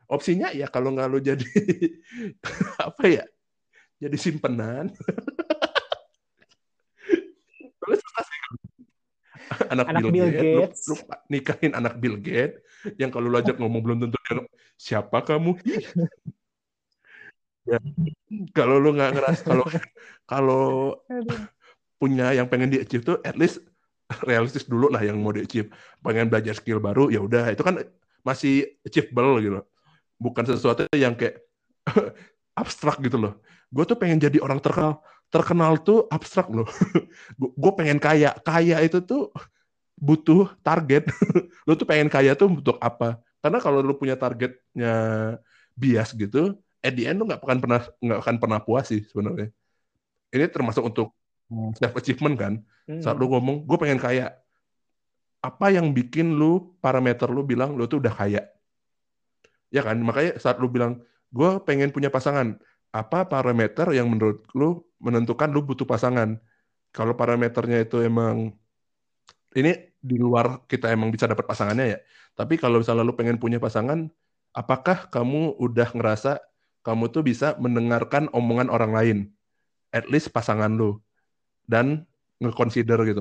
Speaker 1: Opsinya ya kalau nggak lu jadi apa ya? Jadi simpenan Soalnya susah sih. anak,
Speaker 2: Anak
Speaker 1: Bill,
Speaker 2: Bill
Speaker 1: Gates, lu-
Speaker 2: Gates.
Speaker 1: Lu, nikahin anak Bill Gates yang kalau lu ajak ngomong belum tentu dia siapa kamu? Ya. kalau lu nggak ngeras kalau kalau punya yang pengen di achieve tuh at least realistis dulu lah yang mau di achieve pengen belajar skill baru ya udah. Itu kan masih achievable gitu. Loh bukan sesuatu yang kayak abstrak gitu loh. Gue tuh pengen jadi orang terkenal terkenal tuh abstrak loh. Gue pengen kaya. Kaya itu tuh butuh target. Lu tuh pengen kaya tuh untuk apa? Karena kalau lu punya targetnya bias gitu at the end lu nggak akan pernah nggak akan pernah puas sih sebenarnya. Ini termasuk untuk self achievement kan.
Speaker 2: Hmm.
Speaker 1: saat lu ngomong gue pengen kaya. Apa yang bikin lu parameter lu bilang lu tuh udah kaya? Ya kan? Makanya saat lu bilang gue pengen punya pasangan apa parameter yang menurut lu menentukan lu butuh pasangan kalau parameternya itu emang ini di luar kita emang bisa dapat pasangannya ya tapi kalau misalnya lu pengen punya pasangan apakah kamu udah ngerasa kamu tuh bisa mendengarkan omongan orang lain at least pasangan lu dan nge-consider gitu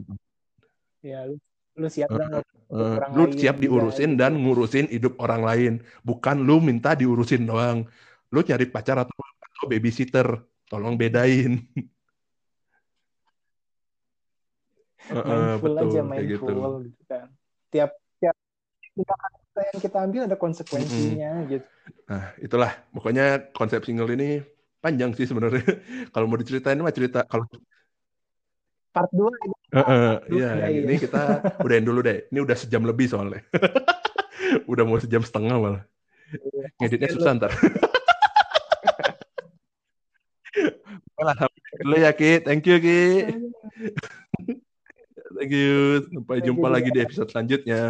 Speaker 2: Ya, lu lu siap dong
Speaker 1: Uh, uh,
Speaker 2: orang
Speaker 1: lu
Speaker 2: lain
Speaker 1: siap
Speaker 2: juga,
Speaker 1: diurusin
Speaker 2: gitu.
Speaker 1: dan ngurusin hidup orang lain. Bukan lu minta diurusin doang. Lu cari pacar atau, atau babysitter. Tolong bedain. Uh, uh,
Speaker 2: mindful
Speaker 1: betul,
Speaker 2: aja
Speaker 1: kayak gitu.
Speaker 2: mindful gitu. kan tiap tiap tindakan kita yang kita ambil ada konsekuensinya gitu
Speaker 1: Nah, itulah pokoknya konsep single ini panjang sih sebenarnya. Kalau mau diceritain mah cerita kalau
Speaker 2: part 2 ini
Speaker 1: Eh, eh,
Speaker 2: Lu
Speaker 1: iya,
Speaker 2: udahin.
Speaker 1: ini kita udahin dulu deh. Ini udah sejam lebih soalnya. udah mau sejam setengah malah. Ngeditnya susah ntar. Oke lah, sampai dulu ya Ki. Thank you Ki. Thank you. Sampai
Speaker 2: Thank you
Speaker 1: jumpa lagi di episode selanjutnya.